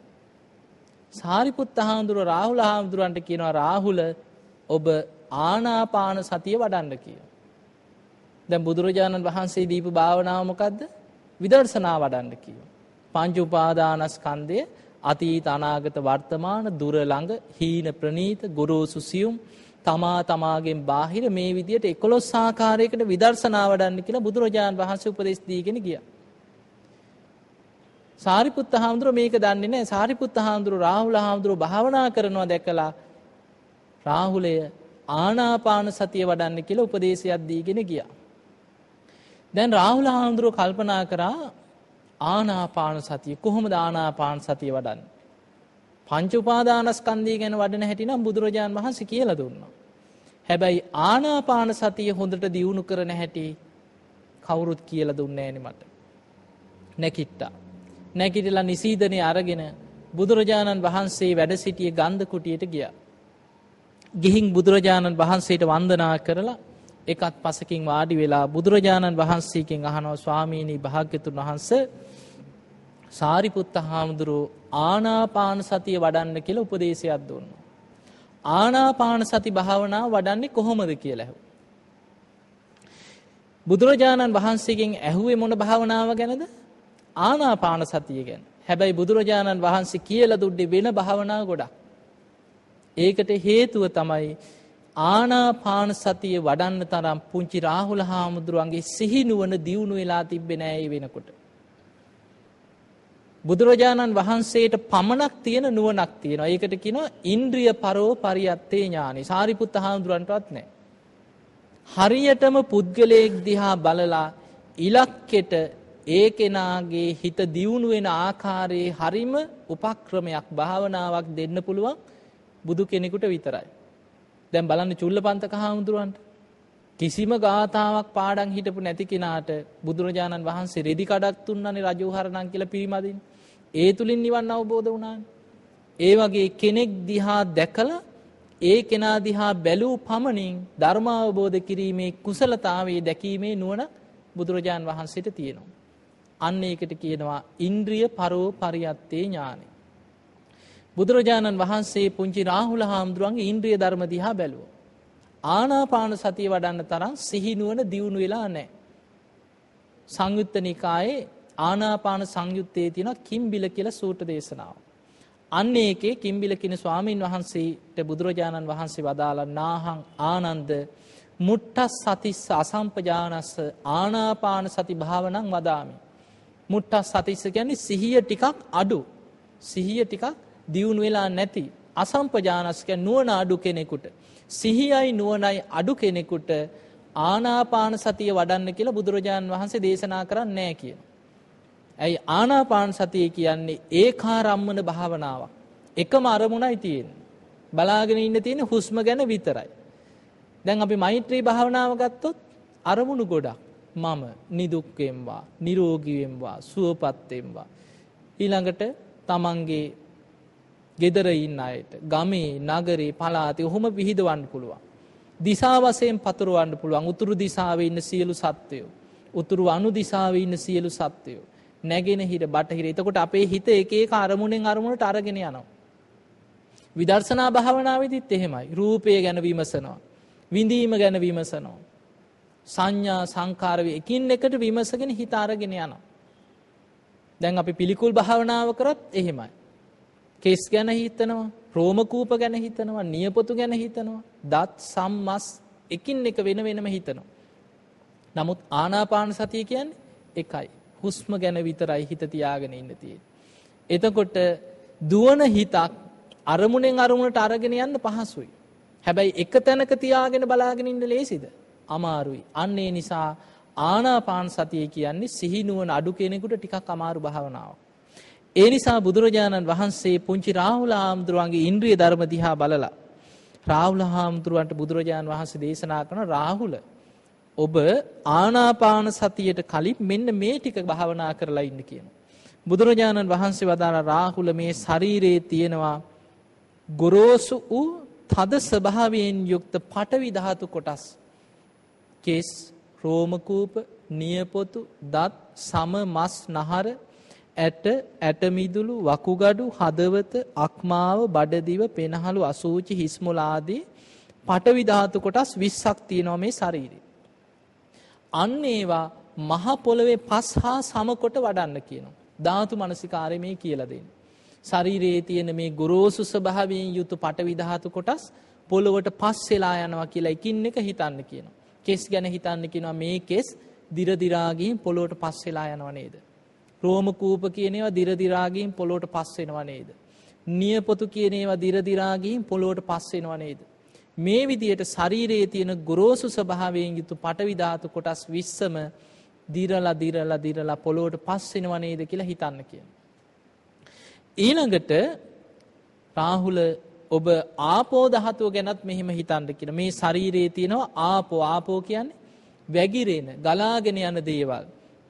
සාරිපුත්ත හාමුදුරුවෝ රාහුල හාමුදුරුවන්ට කියනවා රාහුල ඔබ ආනාපාන සතිය වඩන්න කියලා. දැන් බුදුරජාණන් වහන්සේ දීපු භාවනාව මොකද්ද? විදර්ශනා වඩන්න කියනවා. පංච උපාදානස්කන්ධය අතීත අනාගත වර්තමාන දුර ළඟ හීන ප්‍රනීත ගොරෝසු සියුම් තමා තමාගෙන් බාහිර මේ විදියට 11 ආකාරයකට විදර්ශනා වඩන්න කියලා බුදුරජාණන් වහන්සේ උපදෙස් දීගෙන ගියා. සාරිපුත්ත හාමුදුරුවෝ මේක දන්නේ නැහැ. සාරිපුත්ත හාමුදුරුවෝ රාහුල හාමුදුරුවෝ භාවනා කරනවා දැකලා රාහුලය ආනාපාන සතිය වඩන්න කියලා උපදේශයක් දීගෙන ගියා. දැන් රාහුල හාමුදුරුවෝ කල්පනා කරා ආනාපාන සතිය කොහොමද ආනාපාන සතිය වඩන්නේ? පංච උපාදානස්කන්ධය ගැන වඩන හැටි නම් බුදුරජාන් වහන්සේ කියලා දුන්නා. හැබැයි ආනාපාන සතිය හොඳට දියුණු කරන හැටි කවුරුත් කියලා දුන්නේ නෑනේ මට. නැකිට්ටා. නැගිටලා නිසීදනේ අරගෙන බුදුරජාණන් වහන්සේ වැඩ සිටිය ගන්ධ කුටියට ගියා. ගිහින් බුදුරජාණන් වහන්සේට වන්දනා කරලා එකත් පසකින් වාඩි වෙලා බුදුරජාණන් වහන්සේකින් අහනවා ස්වාමීනි භාග්‍යතුන් වහන්සේ සාරිපුත්ත හාමුදුරුව ආනාපාන සතිය වඩන්න කියලා උපදේශයක් දුන්නා. ආනාපාන සති භාවනාව වඩන්නේ කොහොමද කියලා ඇහුවා. බුදුරජාණන් වහන්සේගෙන් ඇහුවේ මොන භාවනාව ගැනද? ආනාපාන සතිය ගැන. හැබැයි බුදුරජාණන් වහන්සේ කියලා දුන්නේ වෙන භාවනා ගොඩක්. ඒකට හේතුව තමයි ආනාපාන සතිය වඩන්න තරම් පුංචි රාහුල හාමුදුරුවන්ගේ සිහිනුවන දියුණු වෙලා තිබ්බේ නෑ ඒ වෙනකොට. බුදුරජාණන් වහන්සේට පමණක් තියෙන නුවණක් තියෙනවා. ඒකට කියනවා ඉන්ද්‍රිය පරෝ පරියත්තේ ඥානෙ. සාරිපුත්ත හාමුදුරන්ටවත් නෑ. හරියටම පුද්ගලයෙක් දිහා බලලා ඉලක්කෙට ඒ කෙනාගේ හිත දියුණු වෙන ආකාරයේ හරිම උපක්‍රමයක් භාවනාවක් දෙන්න පුළුවන් බුදු කෙනෙකුට විතරයි. දැන් බලන්න චුල්ලපන්තක හාමුදුරුවන්ට කිසිම ගාථාවක් පාඩම් හිටපු නැති කෙනාට බුදුරජාණන් වහන්සේ රෙදි කඩක් තුන්නනේ රජෝහරණම් කියලා පිරිමදින්. ඒ තුලින් නිවන් අවබෝධ වුණානේ. ඒ වගේ කෙනෙක් දිහා දැකලා ඒ කෙනා දිහා බැලූ පමණින් ධර්ම අවබෝධ කිරීමේ කුසලතාවයේ දැකීමේ නුවණ බුදුරජාන් වහන්සේට තියෙනවා. අන්න ඒකට කියනවා ඉන්ද්‍රිය පරෝ පරියත්තේ ඥානෙ. බුදුරජාණන් වහන්සේ පුංචි රාහුල හාමුදුරුවන්ගේ ඉන්ද්‍රිය ධර්ම දිහා බැලුවා. ආනාපාන සතිය වඩන්න තරම් සිහිනුවන දියුණු වෙලා නැහැ. සංයුත්ත නිකායේ ආනාපාන සංයුත්තේ තියෙන කිම්බිල කියලා සූත්‍ර දේශනාව. අන්න ඒකේ කිම්බිල කියන ස්වාමීන් වහන්සේට බුදුරජාණන් වහන්සේ වදාලා නාහං ආනන්ද මුට්ටස් සතිස්ස අසම්පජානස්ස ආනාපාන සති භාවනං වදාමි. මුට්ටස් සතිස්ස කියන්නේ සිහිය ටිකක් අඩු. සිහිය ටිකක් දියුණු වෙලා නැති. අසම්පජානස්ක නුවණ අඩු කෙනෙකුට. සිහියයි නුවණයි අඩු කෙනෙකුට ආනාපාන සතිය වඩන්න කියලා බුදුරජාණන් වහන්සේ දේශනා කරන්නේ නැහැ කියන. ඇයි ආනාපාන සතිය කියන්නේ ඒකාරම්මන භාවනාවක්. එකම අරමුණයි තියෙන්නේ. බලාගෙන ඉන්න තියෙන හුස්ම ගැන විතරයි. දැන් අපි මෛත්‍රී භාවනාව ගත්තොත් අරමුණු ගොඩක්. මම නිදුක් වෙම්වා, නිරෝගී වෙම්වා, සුවපත් වෙම්වා. ඊළඟට තමන්ගේ gedara ඉන්න අයට, ගමේ, නගරේ, පළාතේ ඔහොම විහිදවන්න පුළුවන්. දිසා වශයෙන් පතුරවන්න පුළුවන්. උතුරු දිසාවේ ඉන්න සියලු සත්වයෝ, උතුරු අනු දිසාවේ ඉන්න සියලු සත්වයෝ, නැගෙනහිර, බටහිර. එතකොට අපේ හිත එක එක අරමුණෙන් අරමුණට අරගෙන යනවා. විදර්ශනා භාවනාවේදීත් එහෙමයි. රූපය ගැන විමසනවා. විඳීම ගැන විමසනවා. සංඥා සංකාර එකින් එකට විමසගෙන හිත අරගෙන යනවා. දැන් අපි පිළිකුල් භාවනාව කරත් එහෙමයි. කෙස් ගැන හිතනවා, රෝමකූප ගැන හිතනවා, නියපොතු ගැන හිතනවා, දත් සම්මස් එකින් එක වෙන වෙනම හිතනවා. නමුත් ආනාපාන සතිය කියන්නේ එකයි. හුස්ම ගැන විතරයි හිත තියාගෙන ඉන්න තියෙන්නේ. එතකොට දුවන හිතක් අරමුණෙන් අරමුණට අරගෙන යන්න පහසුයි. හැබැයි එක තැනක තියාගෙන බලාගෙන ඉන්න ලේසිද? අමාරුයි. අන්න ඒ නිසා ආනාපාන සතිය කියන්නේ සිහිනුවන අඩු කෙනෙකුට ටිකක් අමාරු භාවනාවක්. ඒ නිසා බුදුරජාණන් වහන්සේ පුංචි රාහුල හාමුදුරුවන්ගේ ඉන්ද්‍රිය ධර්ම දිහා බලලා රාහුල හාමුදුරුවන්ට බුදුරජාණන් වහන්සේ දේශනා කරන රාහුල ඔබ ආනාපාන සතියට කලින් මෙන්න මේ ටික භාවනා කරලා ඉන්න කියනවා. බුදුරජාණන් වහන්සේ වදාළ රාහුල මේ ශරීරයේ තියෙනවා ගොරෝසු වූ තද ස්වභාවයෙන් යුක්ත පටවි ධාතු කොටස්. කෙස්, රෝමකූප, නියපොතු, දත්, සම මස් නහර, ඇට, ඇටමිදුළු, වකුගඩු, හදවත, අක්මාව, බඩදිව, පෙනහළු, අසූචි, හිස්මුල ආදී පටවි ධාතු කොටස් 20ක් තියෙනවා මේ ශරීරේ. අන්න ඒවා මහ පොළවේ පස් හා සමකොට වඩන්න කියනවා. ධාතු මනසිකාරය මේ කියලා දෙන්නේ. ශරීරයේ තියෙන මේ ගොරෝසු ස්වභාවයෙන් යුතු පටවි ධාතු කොටස් පොළොවට පස් වෙලා යනවා කියලා එකින් එක හිතන්න කියනවා. කෙස් ගැන හිතන්න කියනවා මේ කෙස් දිර දිරා ගිහින් පොළොවට පස් වෙලා යනව නේද? රෝම කූප කියන ඒවා දිර දිරා ගිහින් පොළොවට පස් වෙනව නේද? නියපොතු කියන ඒවා දිර දිරා ගිහින් පොළොවට පස් වෙනව නේද? මේ විදියට ශරීරයේ තියෙන ගොරෝසු ස්වභාවයෙන් යුතු පටවි ධාතු කොටස් 20ම දිරලා දිරලා දිරලා පොළොවට පස් වෙනව නේද කියලා හිතන්න කියනවා. ඊළඟට රාහුල ඔබ ආපෝ ධාතුව ගැනත් මෙහෙම හිතන්න කියන මේ ශරීරයේ තියෙනවා ආපෝ. ආපෝ කියන්නේ වැగిරෙන ගලාගෙන යන දේවල්.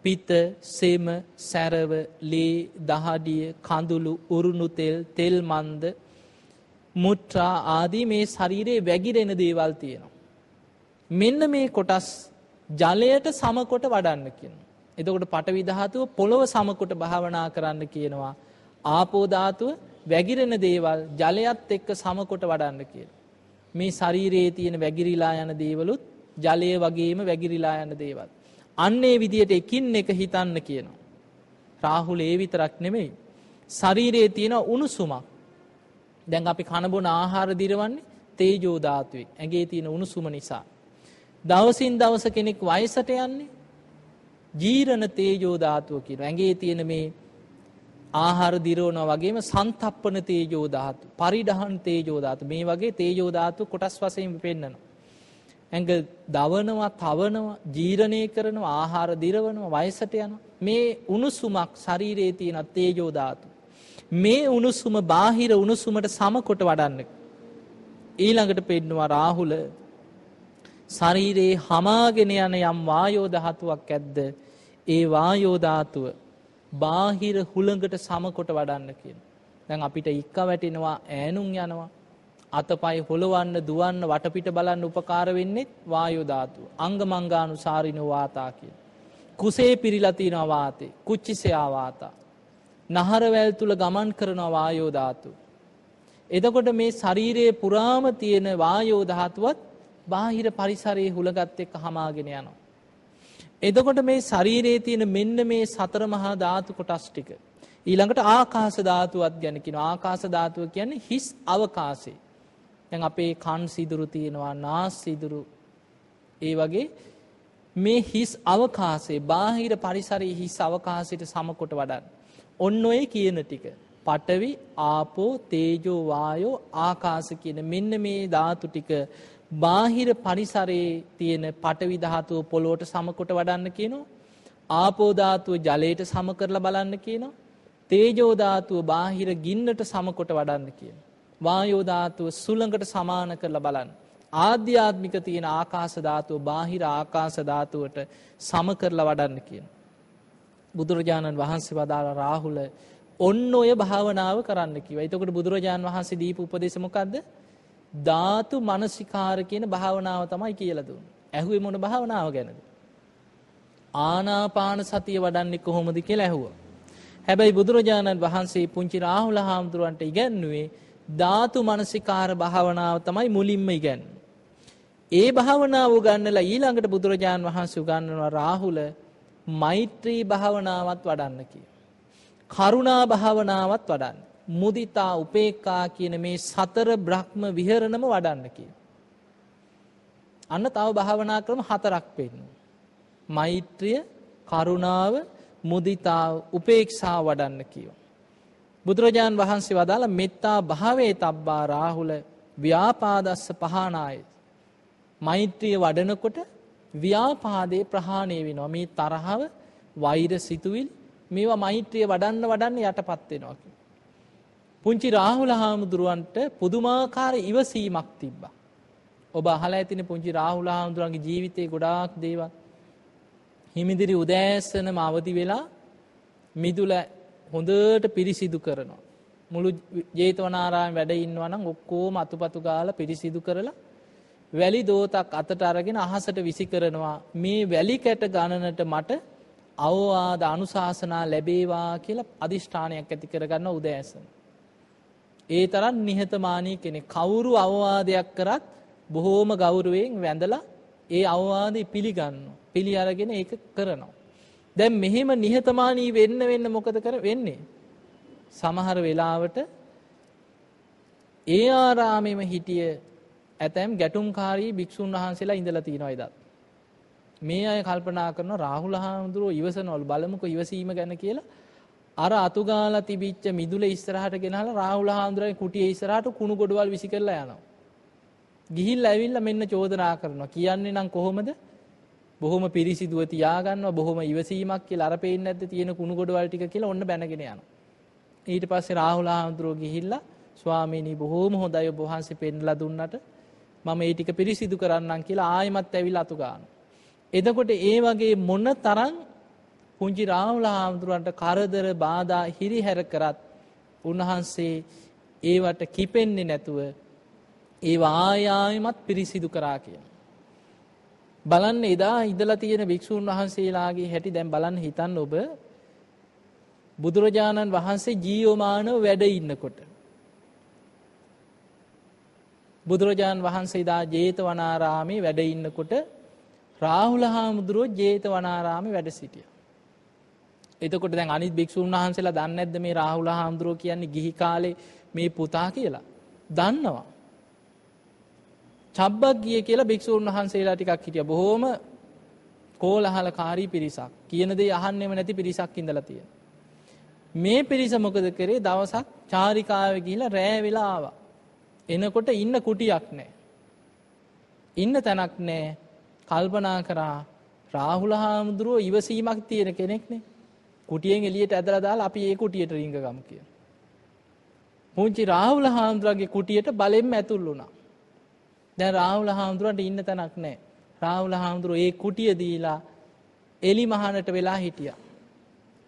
පිත සෙම සැරව ලේ දහඩිය කඳුළු උරුණු තෙල් තෙල් මන්ද මුත්‍රා ආදී මේ ශරීරයේ වැగిරෙන දේවල් තියෙනවා. මෙන්න මේ කොටස් ජලයට සමකොට වඩන්න කියනවා එතකොට පටවි ධාතුව පොළොව සමකොට භාවනා කරන්න කියනවා. ආපෝ ධාතුව වැගිරෙන දේවල් ජලයත් එක්ක සමකොට වඩන්න කියල. මේ ශරීරයේ තියෙන වැගිරිලා යන දේවලුත් ජලය වගේම වැගිරිලා යන දේවල්. අන්නේ විදියට එකින් එක හිතන්න කියනවා. රාහුල ඒ විතරක් නෙමෙයි. ශරීරයේ තියෙන උණුසුමක්. දැන් අපි කණබොන ආහාර දිරවන්නේ තේජෝධාතුවේ ඇගේ තියෙන උණුසුම නිසා. දවසින් දවස කෙනෙක් වයසට යන්නේ ජීරණ තේජෝධාතුව කියන ඇගේ තියෙන මේ ආහාර දිරවනවා වගේම සන්තප්පන තේජෝ ධාතු, පරිඩහන් තේජෝ ධාතු මේ වගේ තේජෝ ධාතු කොටස් වශයෙන් පෙන්නනවා. ඇඟ දවනවා, තවනවා, ජීර්ණය කරනවා, ආහාර දිරවනවා, වයසට යනවා. මේ උණුසුමක් ශරීරයේ තියෙන තේජෝ ධාතු. මේ උණුසුම බාහිර උණුසුමට සමකොට වඩන්න. ඊළඟට පෙන්නවා රාහුල ශරීරයේ හමාගෙන යන යම් වායෝ ධාතුවක් ඇද්ද ඒ වායෝ ධාතුව බාහිර හුළඟට සමකොට වඩන්න කියන. දැන් අපිට ඉක්ක වැටෙනවා ඈනුම් යනවා. අතපයි හොළවන්න දුවන්න වටපිට බලන්න උපකාර වෙන්නේ වායෝ ධාතුව. අංගමංගානුසාරිනෝ වාතා කියන. කුසේ පිරීලා තියෙනවා වාතේ. කුච්චිසයා වාතා. නහරවැල් තුල ගමන් කරන වායෝ ධාතුව. එතකොට මේ ශරීරයේ පුරාම තියෙන වායෝ ධාතුවත් බාහිර පරිසරයේ හුලගත් එක්ක හමාගෙන යනවා. එදකොට මේ ශරීරයේ තියෙන මෙන්න මේ සතර මහා ධාතු කොටස් ටික ඊළඟට ආකාශ ධාතුවත් ගැන කියනවා ආකාශ ධාතුව කියන්නේ හිස් අවකාශේ. දැන් අපේ කන් සිදුරු තියෙනවා නාස් සිදුරු ඒ වගේ මේ හිස් අවකාශයේ බාහිර පරිසරයේ හිස් අවකාශයට සමකොට වඩන්න. ඔන්න ඔය කියන ටික. පඨවි, ආපෝ, තේජෝ, වායෝ, ආකාශ කියන මෙන්න මේ ධාතු ටික බාහිර පරිසරයේ තියෙන පඨවි ධාතුව පොළොවට සමකොට වඩන්න කියනවා. ආපෝ ධාතුව ජලයට සම කරලා බලන්න කියනවා. තේජෝ ධාතුව බාහිර ගින්නට සමකොට වඩන්න කියනවා. වායෝ ධාතුව සුළඟට සමාන කරලා බලන්න. ආධ්‍යාත්මික තියෙන ආකාශ ධාතුව බාහිර ආකාශ ධාතුවට සම කරලා වඩන්න කියන. බුදුරජාණන් වහන්සේ වදාළ රාහුල ඔන්න ඔය භාවනාව කරන්න කිව. එතකොට බුදුරජාණන් වහන්සේ දීප උපදේශ මොකද්ද? ධාතු මනසිකාර කියන භාවනාව තමයි කියලා දුන්නේ. ඇහුවේ මොන භාවනාව ගැනද? ආනාපාන සතිය වඩන්නේ කොහොමද කියලා ඇහුවා. හැබැයි බුදුරජාණන් වහන්සේ පුංචි රාහුල හාමුදුරුවන්ට ඉගැන්නුවේ ධාතු මනසිකාර භාවනාව තමයි මුලින්ම ඉගැන්වුවේ. ඒ භාවනාව උගන්නලා ඊළඟට බුදුරජාණන් වහන්සේ උගන්වනවා රාහුල මෛත්‍රී භාවනාවත් වඩන්න කිය. කරුණා භාවනාවත් වඩන්න. මුදිතා උපේක්ඛා කියන මේ සතර බ්‍රහ්ම විහරණම වඩන්න කිය. අන්න තව භාවනා ක්‍රම හතරක් පෙන්වනවා. මෛත්‍රිය, කරුණාව, මුදිතාව, උපේක්ෂා වඩන්න කියෝ. බුදුරජාන් වහන්සේ වදාළ මෙත්තා භාවේ තබ්බා රාහුල ව්‍යාපාදස්ස පහනාය මෛත්‍රිය වඩනකොට ව්‍යාපාදේ ප්‍රහාණය වෙනවා මේ තරහව වෛර සිතුවිල් මේවා මෛත්‍රිය වඩන්න වඩන්න යටපත් වෙනවා පුංචි රාහුල හාමුදුරුවන්ට පුදුමාකාර ඉවසීමක් තිබ්බා. ඔබ අහලා ඇතිනේ පුංචි රාහුල හාමුදුරුවන්ගේ ජීවිතේ ගොඩාක් දේවල්. හිමිදිරි උදෑසනම අවදි වෙලා මිදුල හොඳට පිරිසිදු කරනවා. මුළු ජේතවනාරාමේ වැඩ ඉන්නවා නම් ඔක්කොම අතුපතු ගාලා පිරිසිදු කරලා වැලි දෝතක් අතට අරගෙන අහසට විසි කරනවා මේ වැලි කැට ගණනට මට අවවාද අනුශාසනා ලැබේවා කියලා අධිෂ්ඨානයක් ඇති කරගන්න උදෑසන. ඒ තරන් නිහතමානී කෙනෙ කවුරු අවවාදයක් කරත් බොහෝම ගෞරුවයෙන් වැඳලා ඒ අවවාද පිළිගන්න පිළි අරගෙන ඒක කරනවා. දැන් මෙහෙම නිහතමානී වෙන්න වෙන්න මොකද කර වෙන්නේ. සමහර වෙලාවට ඒ ආරාමෙම හිටිය ඇතැම් ගැටුම්කාරී භික්ෂූන් වහන්සේලා ඉඳලා තියෙනවා එදත්. මේ අය කල්පනා කරන රාහුල හාමුදුරුවෝ ඉවසනවලු බලමුකෝ ඉවසීම ගැන කියලා අර අතුගාලා තිබිච්ච මිදුල ඉස්සරහට ගෙනහලා රාහුල හාමුදුරුවෝ කුටියේ ඉස්සරහට කුණු ගොඩවල් විසි කරලා යනවා. ගිහිල්ලා ඇවිල්ලා මෙන්න චෝදනා කරනවා. කියන්නේ නම් කොහොමද? බොහොම පිරිසිදුව තියාගන්නවා බොහොම ඉවසීමක් කියලා අර පේන්නේ නැද්ද තියෙන කුණු ගොඩවල් ටික කියලා ඔන්න බැනගෙන යනවා. ඊට පස්සේ රාහුල හාමුදුරුවෝ ගිහිල්ලා ස්වාමීනි බොහොම හොඳයි ඔබ වහන්සේ පෙන්ලා දුන්නට මම ඒ ටික පිරිසිදු කරන්නම් කියලා ආයෙමත් ඇවිල්ලා අතු ගන්නවා. එතකොට ඒ වගේ මොන තරම් පුංචි රාහුල හාමුදුරන්ට කරදර බාධා හිරිහැර කරත් උන්වහන්සේ ඒවට කිපෙන්නේ නැතුව ඒවා ආයායමත් පිරිසිදු කරා කියන. බලන්න එදා ඉදලා තියෙන භික්ෂූන් වහන්සේලාගේ හැටි දැන් බලන්න හිතන්න ඔබ බුදුරජාණන් වහන්සේ ජීවමානව වැඩ ඉන්නකොට බුදුරජාණන් වහන්සේ දා ජේතවනාරාමේ වැඩ ඉන්නකොට රාහුල හාමුදුරුවෝ ජේතවනාරාමේ වැඩ සිටියා. එතකොට දැන් අනිත් භික්ෂුන් වහන්සේලා දන්නේ නැද්ද මේ රාහුල හාමුදුරුවෝ කියන්නේ ගිහි කාලේ මේ පුතා කියලා? දන්නවා. චබ්බග්ගිය කියලා භික්ෂූන් වහන්සේලා ටිකක් හිටියා. බොහොම කෝලහලකාරී පිරිසක්. කියන දේ අහන්නෙම නැති පිරිසක් ඉඳලා තියෙනවා. මේ පිරිස මොකද කරේ? දවසක් චාරිකාවේ ගිහිල්ලා රෑ වෙලා ආවා. එනකොට ඉන්න කුටියක් නෑ. ඉන්න තැනක් නෑ කල්පනා කරා රාහුල හාමුදුරුවෝ ඉවසීමක් තියෙන කෙනෙක්නේ. කුටියෙන් එළියට ඇදලා දාලා අපි ඒ කුටියට රිංග ගමු කියලා. පුංචි රාහුල හාමුදුරගේ කුටියට බලෙන්ම ඇතුල් වුණා. දැන් රාහුල හාමුදුරන්ට ඉන්න තැනක් නැහැ. රාහුල හාමුදුරුවෝ ඒ කුටිය දීලා එලි මහනට වෙලා හිටියා.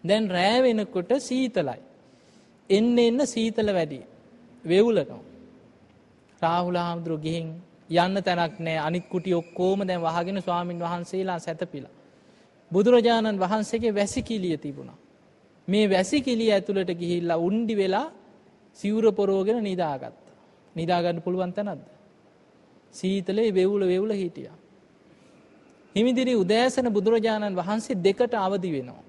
දැන් රෑ වෙනකොට සීතලයි. එන්න එන්න සීතල වැඩි. වෙවුලනවා. රාහුල හාමුදුරුව ගිහින් යන්න තැනක් නෑ අනිත් කුටි ඔක්කෝම දැන් වහගෙන ස්වාමින් වහන්සේලා සැතපිලා. බුදුරජාණන් වහන්සේගේ වැසිකිලිය තිබුණා. මේ වැසිකිලිය ඇතුළට ගිහිල්ලා උන්ඩි වෙලා සිවුර පොරෝගෙන නිදාගත්ත. නිදාගන්න පුළුවන් තැනක්ද. සීතලේ වෙවුල වෙවුල හිටිය. හිමිදිරි උදෑසන බුදුරජාණන් වහන්සේ දෙකට අවදි වෙනවා.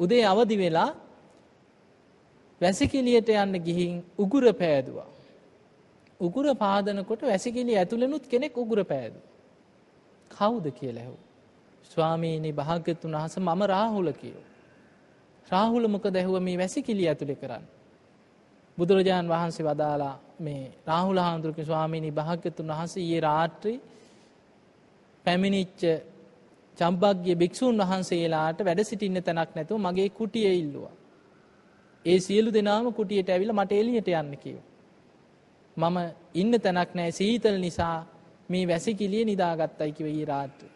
උදේ අවදි වෙලා වැසිකිලියට යන්න ගිහින් උගුර පෑදවා. උගුර පාදනකොට වැසිකිලි ඇතුළෙනුත් කෙනෙක් උගුර පෑදු. කවුද කියලා ඇහුවා. ස්වාමීනි භාග්‍යතුන් වහන්සේ මම රාහුල කියෝ. රාහුල මොකද ඇහුව මේ වැසිකිළිය ඇතුලේ කරන්නේ. බුදුරජාණන් වහන්සේ වදාලා මේ රාහුල හාමුදුරුවෝ ස්වාමීනි භාග්‍යතුන් වහන්සේ ඊයේ රාත්‍රී පැමිණිච්ච චම්පග්ගිය භික්ෂූන් වහන්සේලාට වැඩ සිටින්න තැනක් නැතුව මගේ කුටිය ඉල්ලුවා. ඒ සියලු දෙනාම කුටියට ඇවිල්ලා මට එළියට යන්න කිව්වා. මම ඉන්න තැනක් නැහැ සීතල නිසා මේ වැසිකිළිය නිදාගත්තයි කිව්ව ඊ රාත්‍රියේ.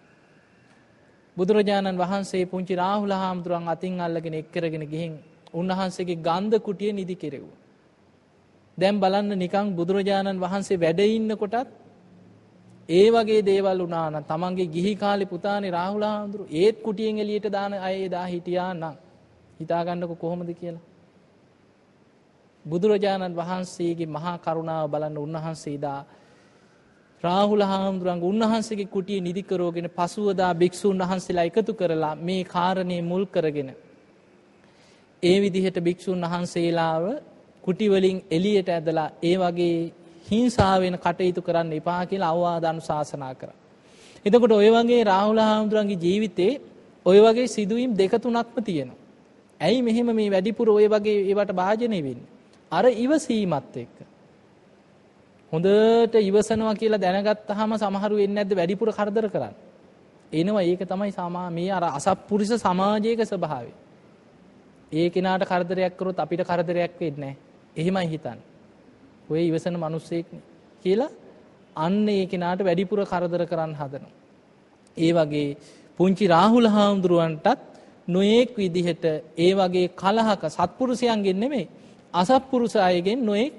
බුදුරජාණන් වහන්සේ පුංචි රාහුල හාමුදුරන් අතින් අල්ලගෙන එක්කරගෙන ගිහින් උන්වහන්සේගේ ගන්ධ කුටිය නිදි කෙරෙව්වා. දැන් බලන්න නිකන් බුදුරජාණන් වහන්සේ වැඩ ඉන්නකොටත් ඒ වගේ දේවල් වුණා නම් තමන්ගේ ගිහි කාලේ පුතානේ රාහුල හාමුදුරු ඒත් කුටියෙන් එළියට දාන අය එදා හිටියා නම් හිතා ගන්නකො කොහොමද කියලා. බුදුරජාණන් වහන්සේගේ මහා කරුණාව බලන්න උන්වහන්සේදා රාහුල හාමුදුරන්ගේ උන්වහන්සේගේ කුටිය නිදි කරෝගෙන පසුවදා භික්ෂූන් වහන්සේලා එකතු කරලා මේ කාරණේ මුල් කරගෙන ඒ විදිහට භික්ෂූන් වහන්සේලාව කුටි වලින් එළියට ඇදලා ඒ වගේ හිංසාවෙන් කටයුතු කරන්න එපා කියලා අවවාද අනුශාසනා කරා. එතකොට ඔය වගේ රාහුල හාමුදුරන්ගේ ජීවිතේ ඔය වගේ සිදුවීම් දෙක තුනක්ම තියෙනවා. ඇයි මෙහෙම මේ වැඩිපුර ඔය වගේ ඒවට භාජනය වෙන්නේ? අර ඉවසීමත් එක්ක. හොඳට ඉවසනවා කියලා දැනගත්තාම සමහරු එන්නේ නැද්ද වැඩිපුර කරදර කරන්න. එනවා ඒක තමයි සමා මේ අර අසත්පුරුෂ සමාජයක ස්වභාවය. ඒ කෙනාට කරදරයක් කරොත් අපිට කරදරයක් වෙන්නේ නැහැ. එහෙමයි හිතන්නේ. ඔය ඉවසන මිනිස්සෙක් කියලා අන්න ඒ කෙනාට වැඩිපුර කරදර කරන්න හදනවා. ඒ වගේ පුංචි රාහුල හාමුදුරුවන්ටත් නොයෙක් විදිහට ඒ වගේ කලහක සත්පුරුෂයන්ගෙන් නෙමෙයි අසත්පුරුෂ අයගෙන් නොයෙක්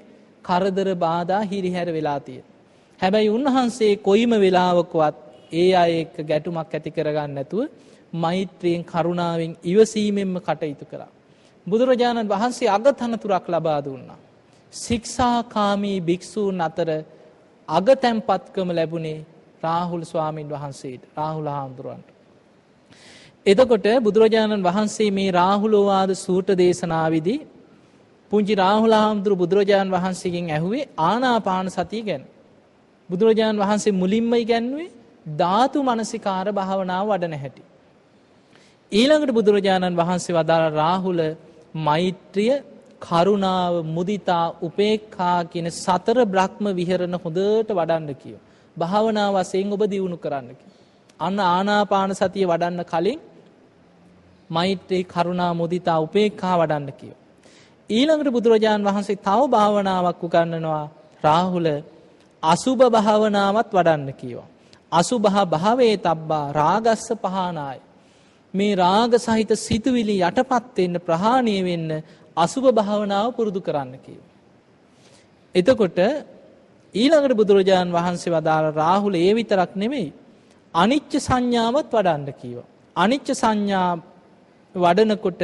කරදර බාධා හිරිහැර වෙලා තියෙන. හැබැයි උන්වහන්සේ කොයිම වෙලාවකවත් ඒ අය එක්ක ගැටුමක් ඇති කරගන්න නැතුව මෛත්‍රියෙන් කරුණාවෙන් ඉවසීමෙන්ම කටයුතු කරා. බුදුරජාණන් වහන්සේ අගතනතුරක් ලබා දුන්නා. ශික්ෂාකාමී භික්‍ෂූන් අතර අගතැම්පත්කම ලැබුණේ රාහුල් ස්වාමීන් වහන්සේට රාහුල හාමුදුරුවන්ට. එතකොට බුදුරජාණන් වහන්සේ මේ රාහුලෝවාද සූට දේශනාවිදි පුංචි රාහුල හාමුදුරු බුදුරජාණන් වහන්සේගෙන් ඇහුවේ ආනාපාන සතිය ගැන. බුදුරජාණන් වහන්සේ මුලින්ම ඉගැන්වේ ධාතු මනසිකාර භාවනාව වඩන හැටි. ඊළඟට බුදුරජාණන් වහන්සේ වදාළ රාහුල මෛත්‍රිය කරුණාව මුදිතා උපේක්ඛා කියන සතර බ්‍රහ්ම විහරණ හොඳට වඩන්න කියෝ. භාවනා වශයෙන් ඔබ දියුණු කරන්න කියෝ. අන්න ආනාපාන සතිය වඩන්න කලින් මෛත්‍රී කරුණා මුදිතා උපේක්ඛා වඩන්න කියෝ. ඊළඟට බුදුරජාණන් වහන්සේ තව භාවනාවක් උගන්වනවා රාහුල අසුභ භාවනාවත් වඩන්න කියවා. අසුභ භාවේ තබ්බා රාගස්ස පහනාය. මේ රාග සහිත සිතුවිලි යටපත් වෙන්න ප්‍රහාණය වෙන්න අසුභ භාවනාව පුරුදු කරන්න කිව්ව. එතකොට ඊළඟට බුදුරජාණන් වහන්සේ වදාළ රාහුල ඒ විතරක් නෙමෙයි අනිච්ච සංඥාවත් වඩන්න කිව්වා. අනිච්ච සංඥා වඩනකොට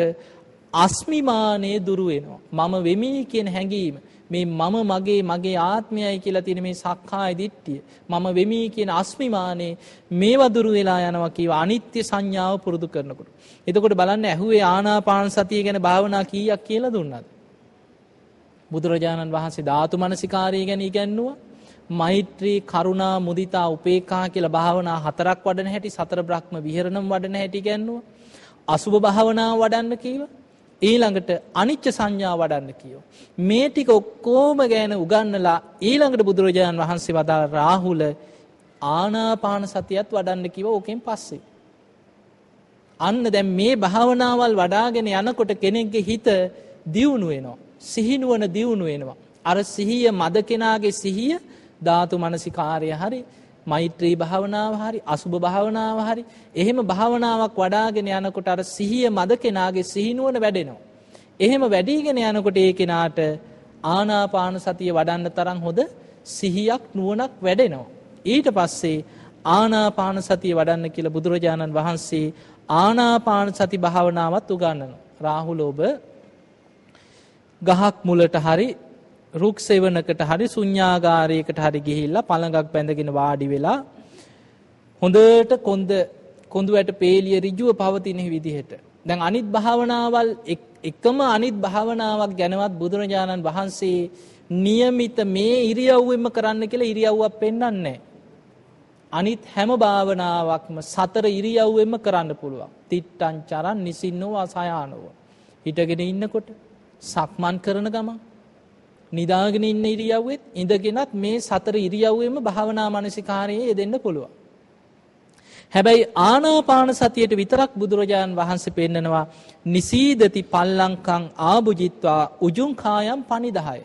අස්මිමානය දුරු වෙනවා. මම වෙමි කියන හැඟීම මේ මම මගේ මගේ ආත්මයයි කියලා තියෙන මේ සක්කාය දිට්ඨිය මම වෙමි කියන අස්මිමානේ මේවා දුරු වෙලා යනවා කියව අනිත්‍ය සංඥාව පුරුදු කරනකොට. එතකොට බලන්න ඇහුවේ ආනාපාන සතිය ගැන භාවනා කීයක් කියලා දුන්නද? බුදුරජාණන් වහන්සේ ධාතු මනසිකාරය ගැන ඉගැන්නුවා. මෛත්‍රී කරුණා මුදිතා උපේක්ඛා කියලා භාවනා හතරක් වඩන හැටි සතර බ්‍රහ්ම විහරණම් වඩන හැටි ඉගැන්නුවා. අසුබ භාවනාව වඩන්න කීවා. ඊළඟට අනිච්ච සංඥා වඩන්න කියෝ. මේ ටික ඔක්කෝම ගැන උගන්නලා ඊළඟට බුදුරජාණන් වහන්සේ වදාළ රාහුල ආනාපාන සතියත් වඩන්න කිව ඕකෙන් පස්සේ. අන්න දැන් මේ භාවනාවල් වඩාගෙන යනකොට කෙනෙක්ගේ හිත දියුණු වෙනවා. සිහිනුවන දියුණු වෙනවා. අර සිහිය මද කෙනාගේ සිහිය ධාතු මනසිකාරය හරි මෛත්‍රී භාවනාව හරි අසුභ භාවනාව හරි එහෙම භාවනාවක් වඩාගෙන යනකොට අර සිහිය මද කෙනාගේ සිහිනුවන වැඩෙනවා. එහෙම වැඩීගෙන යනකොට ඒ කෙනාට ආනාපාන සතිය වඩන්න තරම් හොඳ සිහියක් නුවණක් වැඩෙනවා. ඊට පස්සේ ආනාපාන සතිය වඩන්න කියලා බුදුරජාණන් වහන්සේ ආනාපාන සති භාවනාවත් උගන්වනවා. රාහුල ඔබ ගහක් මුලට හරි රුක් සෙවනකට හරි ශුන්‍යාගාරයකට හරි ගිහිල්ලා පළඟක් බැඳගෙන වාඩි වෙලා හොඳට කොන්ද කොඳු වැට පේලිය ඍජුව පවතින විදිහට. දැන් අනිත් භාවනාවල් එකම අනිත් භාවනාවක් ගැනවත් බුදුරජාණන් වහන්සේ નિયમિત මේ ඉරියව්වෙම කරන්න කියලා ඉරියව්වක් පෙන්වන්නේ අනිත් හැම භාවනාවක්ම සතර ඉරියව්වෙම කරන්න පුළුවන්. තිට්ටං චරන් නිසින්නෝ අසයානව. හිටගෙන ඉන්නකොට සක්මන් කරන ගමන් නිදාගෙන ඉන්න ඉරියව්වෙත් ඉඳගෙනත් මේ සතර ඉරියව්වෙම භාවනා මනසිකාරයේ යෙදෙන්න පුළුවන්. හැබැයි ආනාපාන සතියට විතරක් බුදුරජාණන් වහන්සේ පෙන්නනවා නිසීදති පල්ලංකං ආභුජිත්වා උජුං කායම් පනිදාය.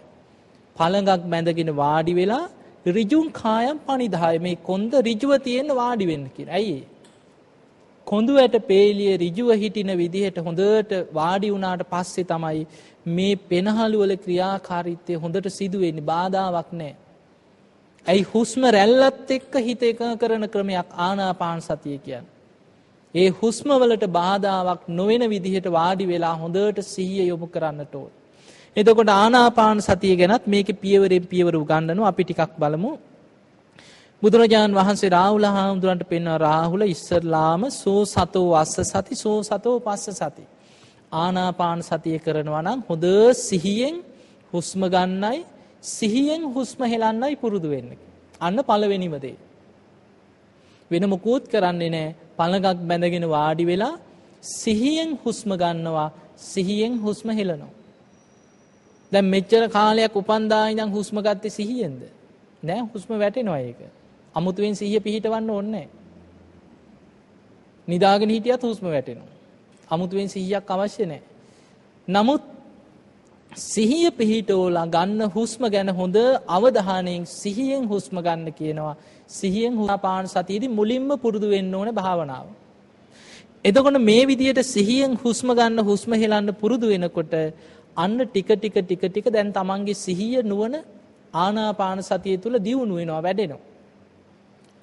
පළඟක් බැඳගෙන වාඩි වෙලා ඍජුං කායම් පනිදාය මේ කොන්ද ඍජුව තියෙන වාඩි වෙන්න කියලා. ඇයි කොඳු ඇට පේලිය ඍජුව හිටින විදිහට හොඳට වාඩි වුණාට පස්සේ තමයි මේ පෙනහළු වල ක්‍රියාකාරීත්වය හොඳට සිදු වෙන්නේ බාධාවක් නැහැ. ඇයි හුස්ම රැල්ලත් එක්ක හිත එකඟ කරන ක්‍රමයක් ආනාපාන සතිය කියන්නේ. ඒ හුස්ම වලට බාධාවක් නොවන විදිහට වාඩි වෙලා හොඳට සිහිය යොමු කරන්නට ඕන. එතකොට ආනාපාන සතිය ගැනත් මේකේ පියවරෙන් පියවර උගන්වනවා අපි ටිකක් බලමු. බුදුරජාණන් වහන්සේ රාහුල හාමුදුරන්ට පෙන්වන රාහුල ඉස්සරලාම සෝ සතෝ වස්ස සති සෝ සතෝ පස්ස සති. ආනාපාන සතිය කරනවා නම් හොඳ සිහියෙන් හුස්ම ගන්නයි සිහියෙන් හුස්ම හෙලන්නයි පුරුදු වෙන්න. අන්න පළවෙනිම දේ. වෙන මොකුත් කරන්නේ නැහැ. පළඟක් බැඳගෙන වාඩි වෙලා සිහියෙන් හුස්ම ගන්නවා සිහියෙන් හුස්ම හෙලනවා. දැන් මෙච්චර කාලයක් උපන්දා ඉඳන් හුස්ම ගත්තේ සිහියෙන්ද? නෑ හුස්ම වැටෙනවා ඒක. අමුතුවෙන් සිහිය පිහිටවන්න ඕනේ නැහැ. නිදාගෙන හිටියත් හුස්ම වැටෙනවා. අමුතුවෙන් සිහියක් අවශ්‍ය නැහැ. නමුත් සිහිය පිහිටෝලා ගන්න හුස්ම ගැන හොඳ අවධානයෙන් සිහියෙන් හුස්ම ගන්න කියනවා. සිහියෙන් හුස්පාන සතියේදී මුලින්ම පුරුදු වෙන්න ඕන භාවනාව. එතකොට මේ විදිහට සිහියෙන් හුස්ම ගන්න හුස්ම හෙලන්න පුරුදු වෙනකොට අන්න ටික ටික ටික ටික දැන් තමන්ගේ සිහිය නුවණ ආනාපාන සතිය තුල දියුණු වෙනවා වැඩෙනවා.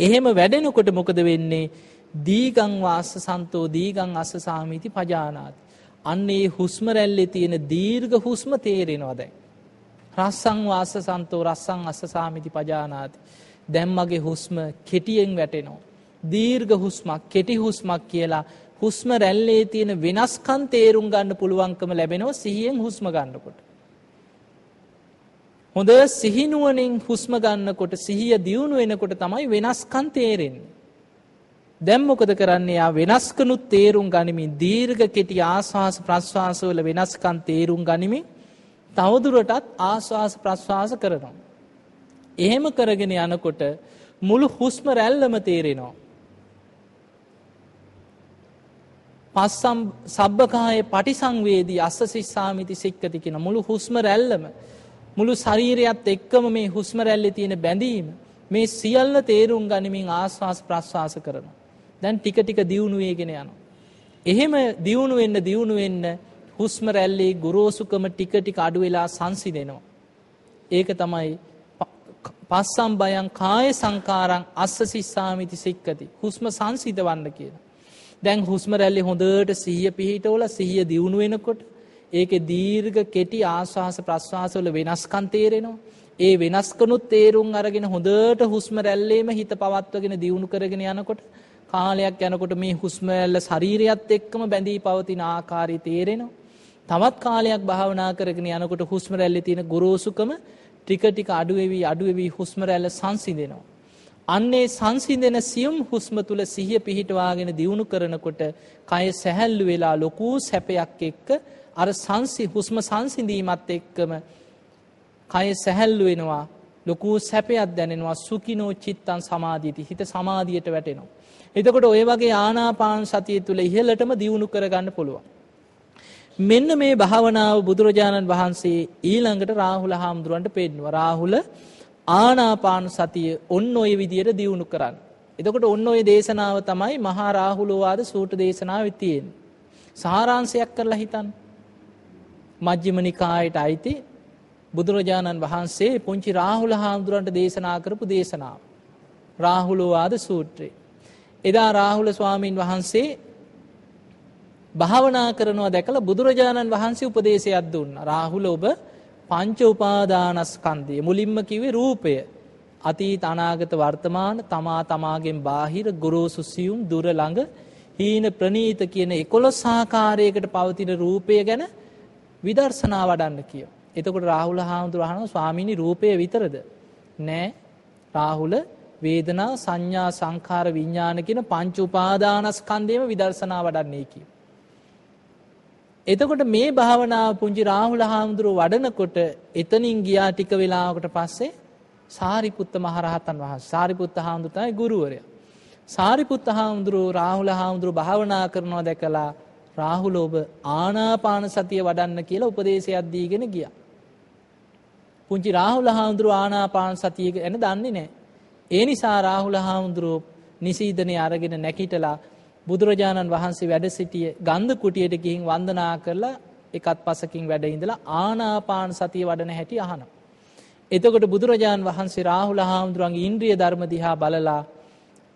එහෙම වැඩෙනකොට මොකද වෙන්නේ? දීගං වාස්ස සන්තෝ දීගං අස්ස සාමිති පජානාති. අන්න ඒ හුස්ම රැල්ලේ තියෙන දීර්ඝ හුස්ම තේරෙනවා දැන්. රස්සං වාස්ස සන්තෝ රස්සං අස්ස සාමිති පජානාති. දැන් මගේ හුස්ම කෙටියෙන් වැටෙනවා. දීර්ඝ හුස්මක් කෙටි හුස්මක් කියලා හුස්ම රැල්ලේ තියෙන වෙනස්කම් තේරුම් ගන්න පුළුවන්කම ලැබෙනවා සිහියෙන් හුස්ම ගන්නකොට. හොඳ සිහිනුවණින් හුස්ම ගන්නකොට සිහිය දියුණු වෙනකොට තමයි වෙනස්කම් තේරෙන්නේ. දැන් මොකද කරන්නේ? යා වෙනස්කනුත් තේරුම් ගනිමින් දීර්ඝ කෙටි ආස්වාස ප්‍රස්වාස වල වෙනස්කම් තේරුම් ගනිමින් තවදුරටත් ආස්වාස ප්‍රස්වාස කරනවා. එහෙම කරගෙන යනකොට මුළු හුස්ම රැල්ලම තේරෙනවා. පස්සම් සබ්බකායේ පටිසංවේදී අස්ස සිස්සාමිති සික්කති කියන මුළු හුස්ම රැල්ලම මුළු ශරීරයත් එක්කම මේ හුස්ම රැල්ලේ තියෙන බැඳීම මේ සියල්ල තේරුම් ගනිමින් ආස්වාස ප්‍රස්වාස කරනවා. දැන් ටික ටික දියුණු වේගෙන යනවා. එහෙම දියුණු වෙන්න දියුණු වෙන්න හුස්ම රැල්ලේ ගොරෝසුකම ටික ටික අඩු වෙලා සංසිඳෙනවා. ඒක තමයි පස්සම් බයං කාය සංකාරං අස්ස සිස්සාමිති සික්කති. හුස්ම සංසිඳවන්න කියලා. දැන් හුස්ම රැල්ලේ හොඳට සිහිය පිහිටවල සිහිය දියුණු වෙනකොට ඒකේ දීර්ඝ කෙටි ආශ්වාස ප්‍රශ්වාස වල වෙනස්කම් තේරෙනවා. ඒ වෙනස්කනුත් තේරුම් අරගෙන හොඳට හුස්ම රැල්ලේම හිත පවත්වගෙන දියුණු කරගෙන යනකොට කාලයක් යනකොට මේ හුස්ම රැල්ල ශරීරයත් එක්කම බැඳී පවතින ආකාරය තේරෙනවා. තවත් කාලයක් භාවනා කරගෙන යනකොට හුස්ම රැල්ලේ තියෙන ගොරෝසුකම ටික ටික අඩු වෙවි අඩු වෙවි හුස්ම රැල්ල සංසිඳෙනවා. අන්නේ සංසිඳෙන සියුම් හුස්ම තුල සිහිය පිහිටවාගෙන දියුණු කරනකොට කය සැහැල්ලු වෙලා ලොකු සැපයක් එක්ක අර සංසි හුස්ම සංසිඳීමත් එක්කම කය සැහැල්ලු වෙනවා ලොකු සැපයක් දැනෙනවා සුඛිනෝ චිත්තං සමාධියති හිත සමාධියට වැටෙනවා. එතකොට ඔය වගේ ආනාපාන සතිය තුල ඉහළටම දියුණු කරගන්න පුළුවන්. මෙන්න මේ භාවනාව බුදුරජාණන් වහන්සේ ඊළඟට රාහුල හාමුදුරන්ට පෙන්නවා රාහුල ආනාපාන සතිය ඔන්න ඔය විදියට දියුණු කරන්න. එතකොට ඔන්න ඔය දේශනාව තමයි මහා රාහුලෝවාද සූට දේශනාවෙ තියෙන්නේ. සාරාංශයක් කරලා හිතන්න. මජ්ක්‍ධිම නිකායට අයිති බුදුරජාණන් වහන්සේ පුංචි රාහුල හාමුදුරන්ට දේශනා කරපු දේශනාව. රාහුලෝවාද සූත්‍රයේ. එදා රාහුල ස්වාමීන් වහන්සේ භාවනා කරනවා දැකලා බුදුරජාණන් වහන්සේ උපදේශයක් දුන්න. රාහුල ඔබ පංච උපාදානස්කන්ධය මුලින්ම කිව්වේ රූපය. අතීත අනාගත වර්තමාන තමා තමාගෙන් බාහිර ගොරෝසු සියුම් දුර ළඟ හීන ප්‍රනීත කියන 11 ආකාරයකට පවතින රූපය ගැන විදර්ශනා වඩන්න කියව. එතකොට රාහුල හාමුදුර අහනවා ස්වාමීනි රූපය විතරද? නෑ. රාහුල වේදනා සංඥා සංඛාර විඤ්ඥාන කියන පංච උපාදානස්කන්දයම විදර්ශනා වඩන්නේ කිය. එතකොට මේ භාවනාව පුංචි රාහුල හාමුදුරුව වඩනකොට එතනින් ගියා ටික වෙලාවකට පස්සේ සාරිපුත්ත මහරහතන් වහස් සාරිපුත්ත හාමුදුතයි ගුරුවරය. සාරිපුත්ත හාමුදුරුව රාහුල හාමුදුරුව භාවනා කරනවා දැකලා රාහුල ඔබ ආනාපාන සතිය වඩන්න කියලා උපදේශයක් දීගෙන ගිය. පුංචි රාහුල හාමුදුරුව ආනාපාන සතියක එන දන්නේ නෑ. ඒ නිසා රාහුල හාමුදුරුව නිසීදනය අරගෙන නැකිටලා බුදුරජාණන් වහන්සේ වැඩ සිටිය ගන්ධ කුටියට ගිහින් වන්දනා කරලා එකත් පසකින් වැඩ ඉඳලා ආනාපාන සතිය වඩන හැටි අහන. එතකොට බුදුරජාණන් වහන්සේ රාහුල හාමුදුරුවන්ගේ ඉන්ද්‍රිය ධර්ම දිහා බලලා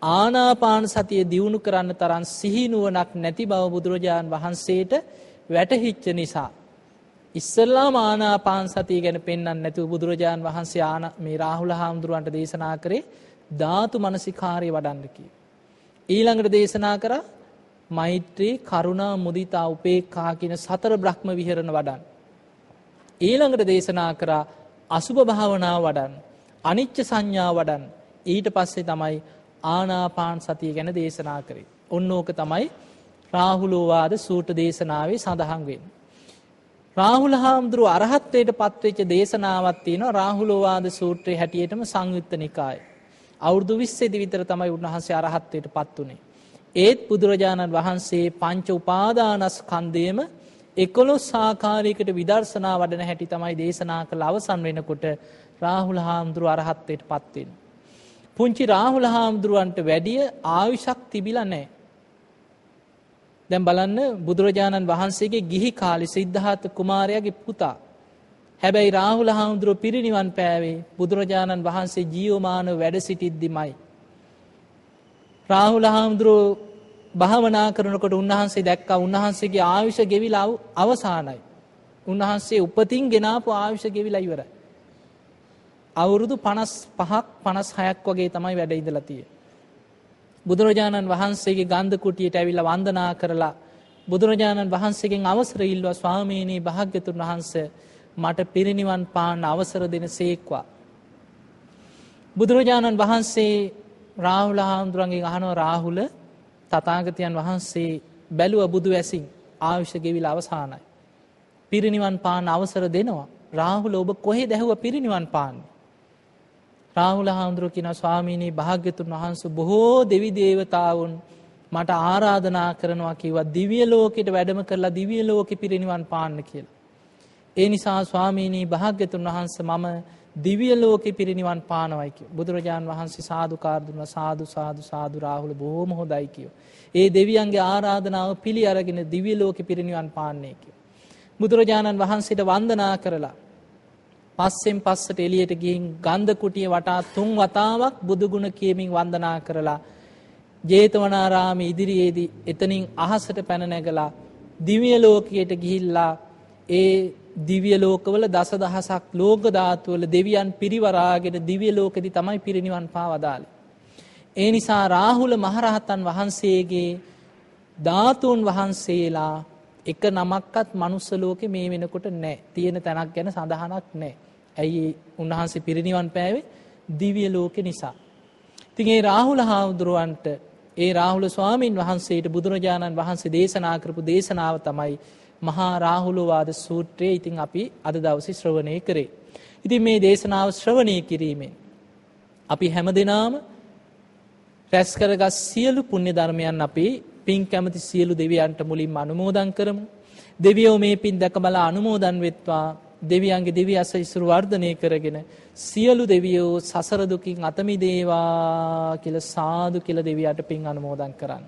ආනාපාන සතිය දියුණු කරන්න තරන් සිහිනුවනක් නැති බව බුදුරජාණන් වහන්සේට වැටහිච්ච නිසා. ඉස්සල්ලා මානාපාන් සතිය ගැන පෙන්න්න නැතිව බුදුරජාණන් වහන්සේ ආන මේ රාහුල හාමුදුරුවන්ට දේශනා කරේ ධාතු මනසිකාරය වඩන්නකි. ඊළඟට දේශනා කර මෛත්‍රී කරුණා මුදිතා උපේක්කා කියන සතර බ්‍රහ්ම විහරණ වඩන්. ඊළඟට දේශනා කරා අසුභ භාවනාව වඩන් අනිච්ච සංඥා වඩන් ඊට පස්සේ තමයි ආනාපාන් සතිය ගැන දේශනා කරේ. ඔන්න ඕක තමයි රාහුලෝවාද සූට දේශනාවේ සඳහන් වෙන්. රාහුල හාමුදුරුව අරහත්වයට පත්වෙච්ච දේශනාවත් තියෙන රාහුලෝවාද සූත්‍රය හැටියටම සංයුත්ත නිකායි. අවුරදු විස්සෙදි විතර තමයි උන්වහන්සේ අරහත්වයට පත් වනේ. ඒත් බුදුරජාණන් වහන්සේ පංච උපාදානස් කන්දයම එකොලොස් සාකාරයකට විදර්ශනා වඩන හැටි තමයි දේශනා කළ අවසන් වෙනකොට රාහුල හාමුදුරුව අරහත්වයට පත්වෙන්. පුංචි රාහුල හාමුදුරුවන්ට වැඩිය ආවිශක් තිබිල නෑ. දැම් බලන්න බුදුරජාණන් වහන්සේගේ ගිහි කාලි සිද්ධහත කුමාරයාගේ පුතා. හැබැයි රාහුල හාමුදුරුව පිරිනිවන් පෑවේ බුදුරජාණන් වහන්සේ ජීවමාන වැඩ සිටිද්දිමයි. රාහුල හාමුදුරුව භාවනා කරනකොට උන්වහන්සේ දැක්ක උන්වහන්සේගේ ආවිෂ ගෙවිලාව අවසානයි. උන්වහන්සේ උපතින් ගෙනාපු ආවිෂ ගෙවිලා ඉවරයි. අවුරුදු පනස් පහක් පනස් හයක් වගේ තමයි වැඩ ඉඳලතිය. බුදුරජාණන් වහන්සේගේ ගන්ධ කුටියට ඇවිල්ල වන්දනා කරලා බුදුරජාණන් වහන්සේගෙන් අවසර ඉල්වා ස්වාමීනී භාග්‍යතුන් වහන්ස මට පිරිනිවන් පාන්න අවසර දෙන සේක්වා. බුදුරජාණන් වහන්සේ රාහුල හාමුදුරන්ගේ අහනව රාහුල තතාගතයන් වහන්සේ බැලුව බුදු ඇසින් ආවිෂ ගෙවිල අවසානයි. පිරිනිවන් පාන අවසර දෙනවා. රාහුල ඔබ කොහෙ දැහුව පිරිනිවන් පාන්නේ. රාහුල හාමුදුරුව කියන ස්වාමීනී භාග්‍යතුන් වහන්ස බොහෝ දෙවි දේවතාවුන් මට ආරාධනා කරනවා කිවත් දිවිය ලෝකෙට වැඩම කරලා දිවිය ලෝකෙ පිරිනිවන් පාන්න කියලා. ඒ නිසා ස්වාමීනී භාග්‍යතුන් වහන්ස මම දිවිය ලෝකෙ පිරිනිවන් පානවයික බුදුරජාණන් වහන්සේ සාධකාරදුන සාධු සාධු සාධු රාහුල බොහෝම හොදයි කියෝ. ඒ දෙවියන්ගේ ආරාධනාව පිළි අරගෙන දිවිය ලෝකෙ පිරිනිවන් පාන්නේ කිය. බුදුරජාණන් වහන්සේට වන්දනා කරලා පස්සෙන් පස්සට එලියට ගිහින් ගන්ධ කුටිය වටා තුන් වතාවක් බුදුගුණ කියමින් වන්දනා කරලා ජේතවනාරාම ඉදිරියේදී එතනින් අහසට පැන නැගලා දිවිය ලෝකයට ගිහිල්ලා ඒ දිවිය ලෝකවල දස දහසක් ලෝක ධාතුවල දෙවියන් පිරිවරාගෙන දිවිය ලෝකෙදි තමයි පිරිනිවන් පාවදාලේ. ඒ නිසා රාහුල මහරහතන් වහන්සේගේ ධාතුන් වහන්සේලා එක නමක්කත් මනුස්ස ලෝකෙ මේ වෙනකොට නෑ තියෙන තැනක් ගැන සඳහනක් නෑ. ඇයි උන්වහන්සේ පිරිනිවන් පෑවේ දිවිය ලෝකෙ නිසා. තින් ඒ රාහුල හාමුදුරුවන්ට ඒ රාහුල ස්වාමීන් වහන්සේට බුදුරජාණන් වහන්සේ දේශනා කරපු දේශනාව තමයි මහා රාහුලවාද සූත්‍රයේ ඉතින් අපි අද දවසි ශ්‍රවණය කරේ. ඉතින් මේ දේශනාව ශ්‍රවණය කිරීමෙන්. අපි හැම දෙනාම රැස්කරගත් සියලු පුුණ්‍ය ධර්මයන් අපි පින් කැමති සියලු දෙවියන්ට මුලින් අනුමෝදන් කරමු. දෙවියෝ මේ පින් දැක බලා අනුමෝදන් වෙත්වා දෙවියන්ගේ දෙවි අස ඉසුරු වර්ධනය කරගෙන සියලු දෙවියෝ සසරදුකින් අතමි දේවා කියල සාදු කියල දෙවියට පින් අනුමෝදන් කරන්න.